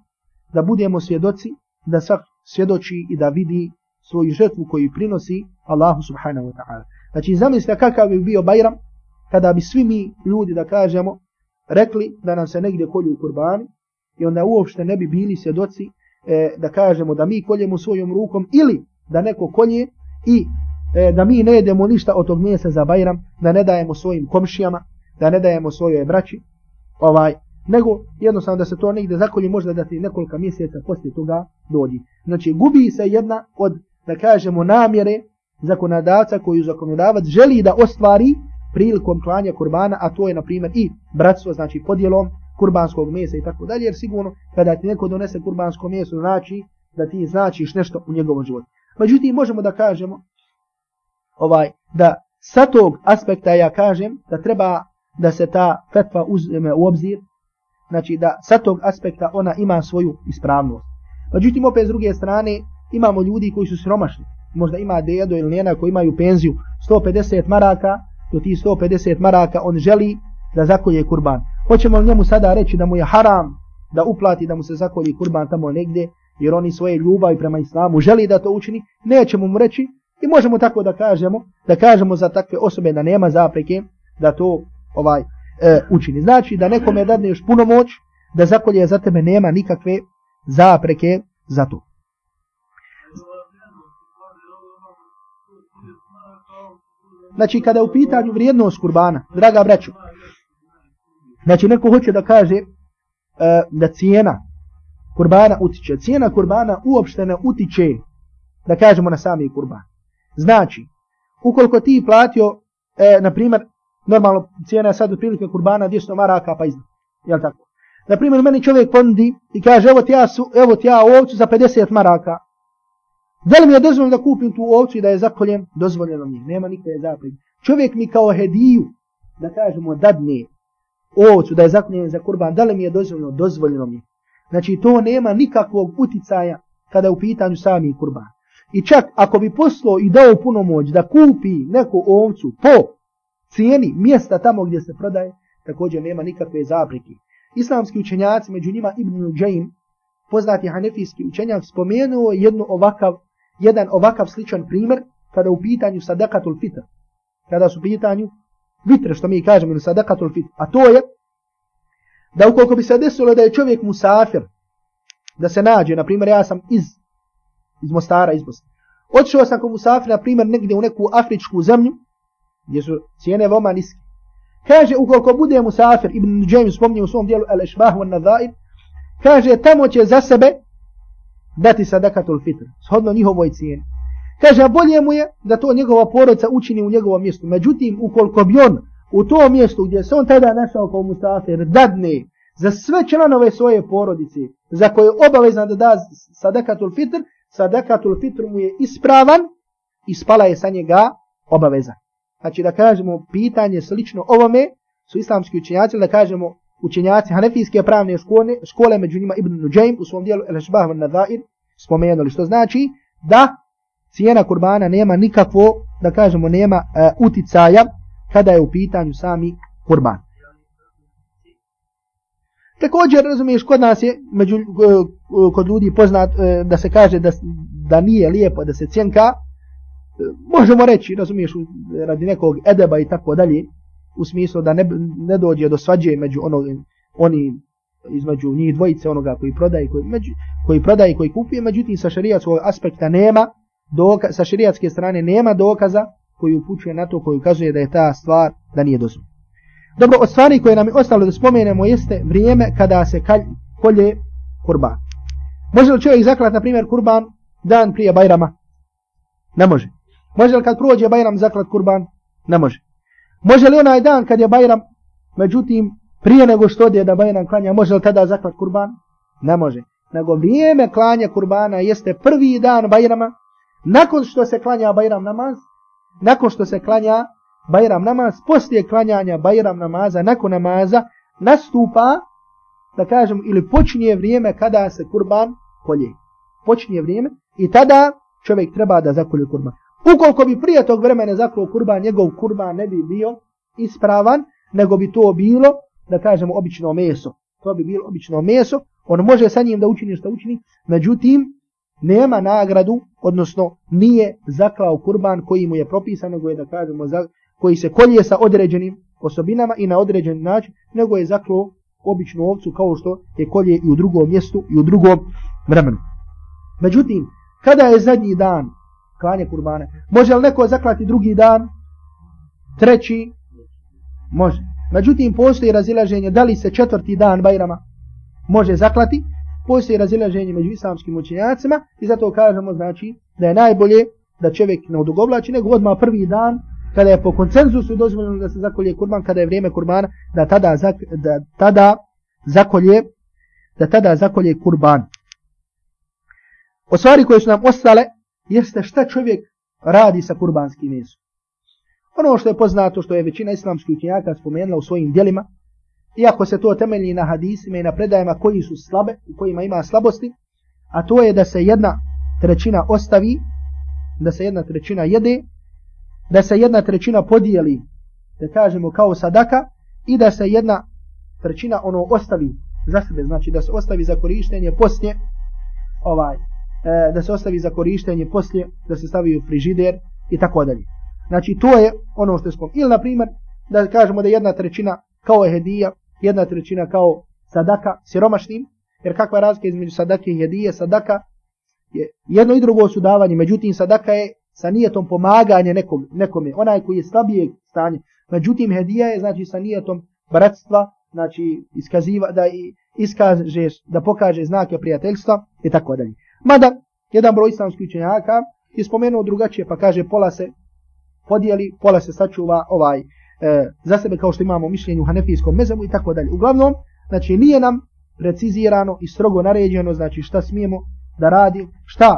da budemo svjedoci, da svak svjedoči i da vidi svoju žrtvu koju prinosi Allahu subhanahu wa ta'ala. Znači zamislite kakav bi bio Bajram kada bi svi mi ljudi da kažemo rekli da nam se negdje kolju u kurbani i onda uopšte ne bi bili svjedoci e, da kažemo da mi koljemo svojom rukom ili da neko kolje i e, da mi ne jedemo ništa od tog mjesa za Bajram, da ne dajemo svojim komšijama, da ne dajemo svojoj braći, ovaj, nego jednostavno da se to negde zakolji možda da ti nekoliko mjeseca poslije toga dođi. Znači gubi se jedna od, da kažemo, namjere zakonodavca koju zakonodavac želi da ostvari prilikom klanja kurbana, a to je na primjer i bratstvo, znači podjelom kurbanskog mesa i tako dalje, jer sigurno kada ti neko donese kurbansko meso znači da ti značiš nešto u njegovom životu. Međutim, možemo da kažemo ovaj da sa tog aspekta ja kažem da treba da se ta fetva uzme u obzir znači da sa tog aspekta ona ima svoju ispravnost. Međutim, opet s druge strane, imamo ljudi koji su sromašni. Možda ima dedo ili njena koji imaju penziju 150 maraka, do ti 150 maraka on želi da zakolje kurban. Hoćemo njemu sada reći da mu je haram da uplati da mu se zakolje kurban tamo negde, jer oni svoje ljubavi prema islamu želi da to učini, nećemo mu reći i možemo tako da kažemo, da kažemo za takve osobe da nema zapreke, da to ovaj e, učini. Znači da nekome dadne još puno moć, da zakolje za tebe nema nikakve zapreke za to. Znači kada je u pitanju vrijednost kurbana, draga braću, znači neko hoće da kaže e, da cijena kurbana utiče. Cijena kurbana uopšte ne utiče, da kažemo na sami kurban. Znači, ukoliko ti platio, e, na primjer, normalno cijena je sad otprilike kurbana 200 maraka pa iznad. Jel tako? Na primjer, meni čovjek ponudi i kaže, evo ti ja, su, evo ti ja ovcu za 50 maraka. Da li mi je dozvoljeno da kupim tu ovcu i da je zakoljen? Dozvoljeno mi je. Nema nikada zapreg. Čovjek mi kao hediju, da kažemo, dadne ovcu da je zakoljen za kurban. Da li mi je dozvoljeno? Dozvoljeno mi je. Znači, to nema nikakvog uticaja kada je u pitanju sami kurban. I čak ako bi poslo i dao puno moć da kupi neku ovcu po cijeni mjesta tamo gdje se prodaje, također nema nikakve zabrike. Islamski učenjaci, među njima Ibn Uđajim, poznati hanefijski učenjak, spomenuo jednu ovakav, jedan ovakav sličan primjer kada u pitanju sadakatul fitr, kada su pitanju vitre, što mi kažemo, ili sadakatul fitr, a to je da ukoliko bi se desilo da je čovjek musafir, da se nađe, na primjer, ja sam iz, iz Mostara, iz Bosne, odšao sam kao musafir, na primjer, negdje u neku afričku zemlju, gdje su cijene voma niske. Kaže, ukoliko bude musafir, Ibn James spomnio u svom dijelu Al-Ešbah wa Nadaib, kaže, tamo će za sebe dati sadakatul fitr, shodno njihovoj cijeni. Kaže, a bolje mu je da to njegova porodca učini u njegovom mjestu. Međutim, ukoliko bi on u tom mjestu gdje se on tada našao kao musafir, dadne za sve članove svoje porodice, za koje je obavezan da da sadakatul fitr, sadakatul fitr mu je ispravan, ispala je sa njega obavezan. Znači da kažemo pitanje slično ovome su islamski učenjaci, da kažemo učenjaci hanefijske pravne škole, škole među njima Ibn Nujaym u svom dijelu El Shbah van Nadair spomenuli. Što znači da cijena kurbana nema nikakvo, da kažemo nema e, uticaja kada je u pitanju sami kurban. Također, razumiješ, kod nas je, među, e, kod ljudi poznat, e, da se kaže da, da nije lijepo da se cjenka, možemo reći, razumiješ, radi nekog edeba i tako dalje, u smislu da ne, ne dođe do svađe među ono, oni između njih dvojice onoga koji prodaje koji, među, koji prodaje koji kupuje međutim sa šerijatskog aspekta nema doka, sa šerijatske strane nema dokaza koji upućuje na to koji ukazuje da je ta stvar da nije dozvoljena dobro od stvari koje nam je ostalo da spomenemo jeste vrijeme kada se kalj, kolje kurban može li čovjek zaklati na primjer kurban dan prije bajrama ne može Može li kad prođe Bajram zaklat kurban? Ne može. Može li onaj dan kad je Bajram, međutim, prije nego što ode da Bajram klanja, može li tada zaklat kurban? Ne može. Nego vrijeme klanja kurbana jeste prvi dan Bajrama, nakon što se klanja Bajram namaz, nakon što se klanja Bajram namaz, poslije klanjanja Bajram namaza, nakon namaza, nastupa, da kažem, ili počinje vrijeme kada se kurban kolje. Počinje vrijeme i tada čovjek treba da zakolje kurban. Ukoliko bi prije tog vremena zaklo kurban, njegov kurban ne bi bio ispravan, nego bi to bilo, da kažemo, obično meso. To bi bilo obično meso, on može sa njim da učini što učini, međutim, nema nagradu, odnosno nije zaklao kurban koji mu je propisan, nego je da kažemo, za, koji se kolje sa određenim osobinama i na određen način, nego je zaklo običnu ovcu kao što je kolje i u drugom mjestu i u drugom vremenu. Međutim, kada je zadnji dan klanje kurbane. Može li neko zaklati drugi dan? Treći? Može. Međutim, postoji razilaženje da li se četvrti dan Bajrama može zaklati. Postoji razilaženje među islamskim učenjacima i zato kažemo znači da je najbolje da čovjek ne odugovlači, nego odmah prvi dan kada je po koncenzusu dozvoljeno da se zakolje kurban, kada je vrijeme kurbana, da tada, zak, da tada zakolje da tada zakolje kurban. O stvari koje su nam ostale, jeste šta čovjek radi sa kurbanskim mesom. Ono što je poznato, što je većina islamskih učenjaka spomenula u svojim dijelima, iako se to temelji na hadisima i na predajama koji su slabe, u kojima ima slabosti, a to je da se jedna trećina ostavi, da se jedna trećina jede, da se jedna trećina podijeli, da kažemo kao sadaka, i da se jedna trećina ono ostavi za sebe, znači da se ostavi za korištenje poslije ovaj, E, da se ostavi za korištenje poslije, da se stavi u frižider i tako dalje. Znači to je ono što je spom. Ili na primjer, da kažemo da jedna trećina kao je hedija, jedna trećina kao sadaka, siromašnim, jer kakva je razlika između sadake i hedije, sadaka je jedno i drugo su davanje, međutim sadaka je sa nijetom pomaganje nekom, nekome, onaj koji je slabije stanje, međutim hedija je znači sa nijetom bratstva, znači iskaziva, da i iskažeš, da pokaže znake prijateljstva i tako dalje. Mada, jedan broj islamskih učenjaka je spomenuo drugačije, pa kaže pola se podijeli, pola se sačuva ovaj, e, za sebe kao što imamo mišljenje u hanefijskom mezemu i tako dalje. Uglavnom, znači nije nam precizirano i strogo naređeno, znači šta smijemo da radi, šta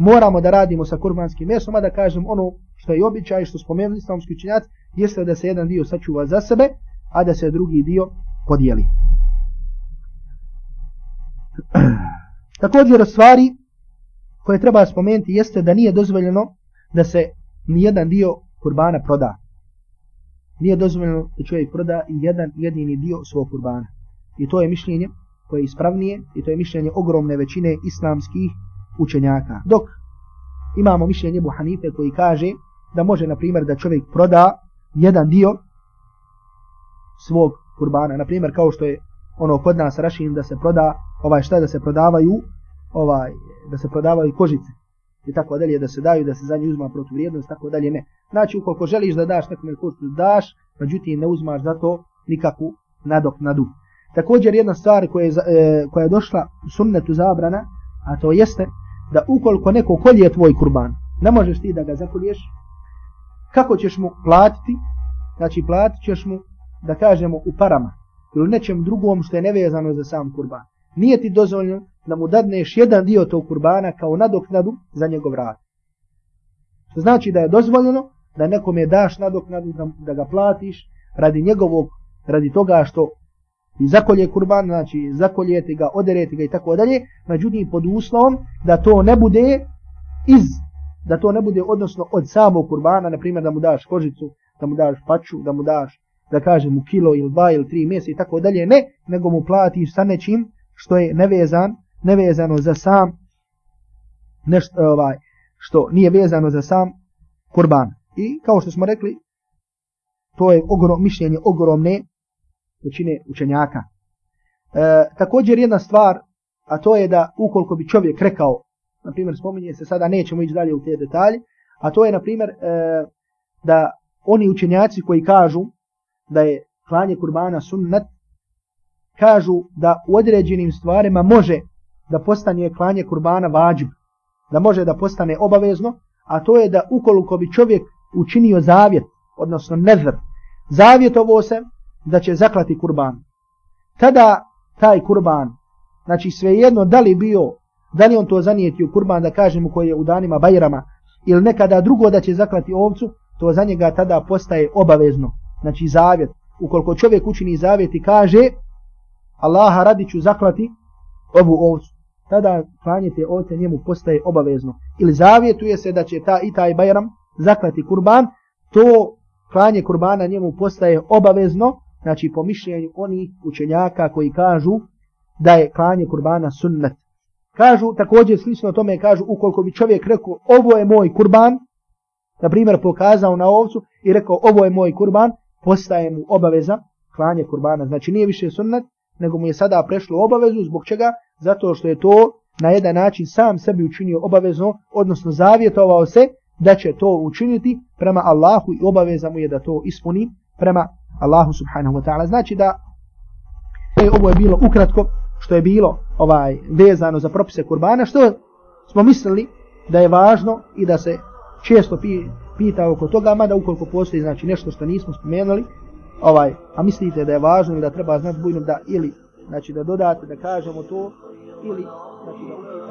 moramo da radimo sa kurbanskim mesom, a da kažem ono što je običaj, što spomenuli islamski učenjaci, jeste da se jedan dio sačuva za sebe, a da se drugi dio podijeli. Također, stvari koje treba spomenuti jeste da nije dozvoljeno da se nijedan dio kurbana proda. Nije dozvoljeno da čovjek proda i jedan jedini dio svog kurbana. I to je mišljenje koje je ispravnije i to je mišljenje ogromne većine islamskih učenjaka. Dok imamo mišljenje Ebu Hanife koji kaže da može, na primjer, da čovjek proda jedan dio svog kurbana. Na primjer, kao što je ono kod nas rašin da se proda, ovaj šta da se prodavaju ovaj, da se prodavaju kožice i tako dalje, da se daju, da se za nju uzma protuvrijednost, tako dalje, ne. Znači, ukoliko želiš da daš nekome kožicu, daš, međutim ne uzmaš za to nikakvu nadoknadu. Također jedna stvar koja je, e, koja je došla u sunnetu zabrana, a to jeste da ukoliko neko kolje tvoj kurban, ne možeš ti da ga zakolješ, kako ćeš mu platiti, znači platit ćeš mu, da kažemo, u parama ili nečem drugom što je nevezano za sam kurban nije ti dozvoljeno da mu dadneš jedan dio tog kurbana kao nadoknadu za njegov rad. Što znači da je dozvoljeno da nekome daš nadoknadu da, da ga platiš radi njegovog, radi toga što i zakolje kurban, znači zakoljete ga, oderete ga i tako dalje, međutim pod uslovom da to ne bude iz, da to ne bude odnosno od samog kurbana, na primjer da mu daš kožicu, da mu daš paču, da mu daš da kažem u kilo ili dva ili tri mjese i tako dalje, ne, nego mu platiš sa nečim što je nevezan, nevezano za sam nešto e, ovaj što nije vezano za sam kurban. I kao što smo rekli, to je ogrom, mišljenje ogromne većine učenjaka. E, također jedna stvar, a to je da ukoliko bi čovjek rekao, na primjer spominje se sada, nećemo ići dalje u te detalje, a to je na primjer e, da oni učenjaci koji kažu da je klanje kurbana sunnet, kažu da u određenim stvarima može da postane klanje kurbana vađib, da može da postane obavezno, a to je da ukoliko bi čovjek učinio zavjet, odnosno nezr, zavjet ovo se da će zaklati kurban. Tada taj kurban, znači svejedno da li bio, da li on to zanijetio kurban, da kažemo koji je u danima bajrama, ili nekada drugo da će zaklati ovcu, to za njega tada postaje obavezno, znači zavjet. Ukoliko čovjek učini zavjet i kaže, Allaha radi ću zaklati ovu ovcu. Tada klanje te ovce njemu postaje obavezno. Ili zavjetuje se da će ta i taj bajram zaklati kurban, to klanje kurbana njemu postaje obavezno, znači po mišljenju onih učenjaka koji kažu da je klanje kurbana sunnet. Kažu također slično tome, kažu ukoliko bi čovjek rekao ovo je moj kurban, na primjer pokazao na ovcu i rekao ovo je moj kurban, postaje mu obaveza klanje kurbana. Znači nije više sunnet, nego mu je sada prešlo obavezu, zbog čega? Zato što je to na jedan način sam sebi učinio obavezno, odnosno zavjetovao se da će to učiniti prema Allahu i obaveza mu je da to ispuni prema Allahu subhanahu wa ta'ala. Znači da je ovo je bilo ukratko što je bilo ovaj vezano za propise kurbana, što smo mislili da je važno i da se često pita oko toga, mada ukoliko postoji znači nešto što nismo spomenuli, ovaj, a mislite da je važno ili da treba znati bujno da ili, znači da dodate, da kažemo to, ili, znači da...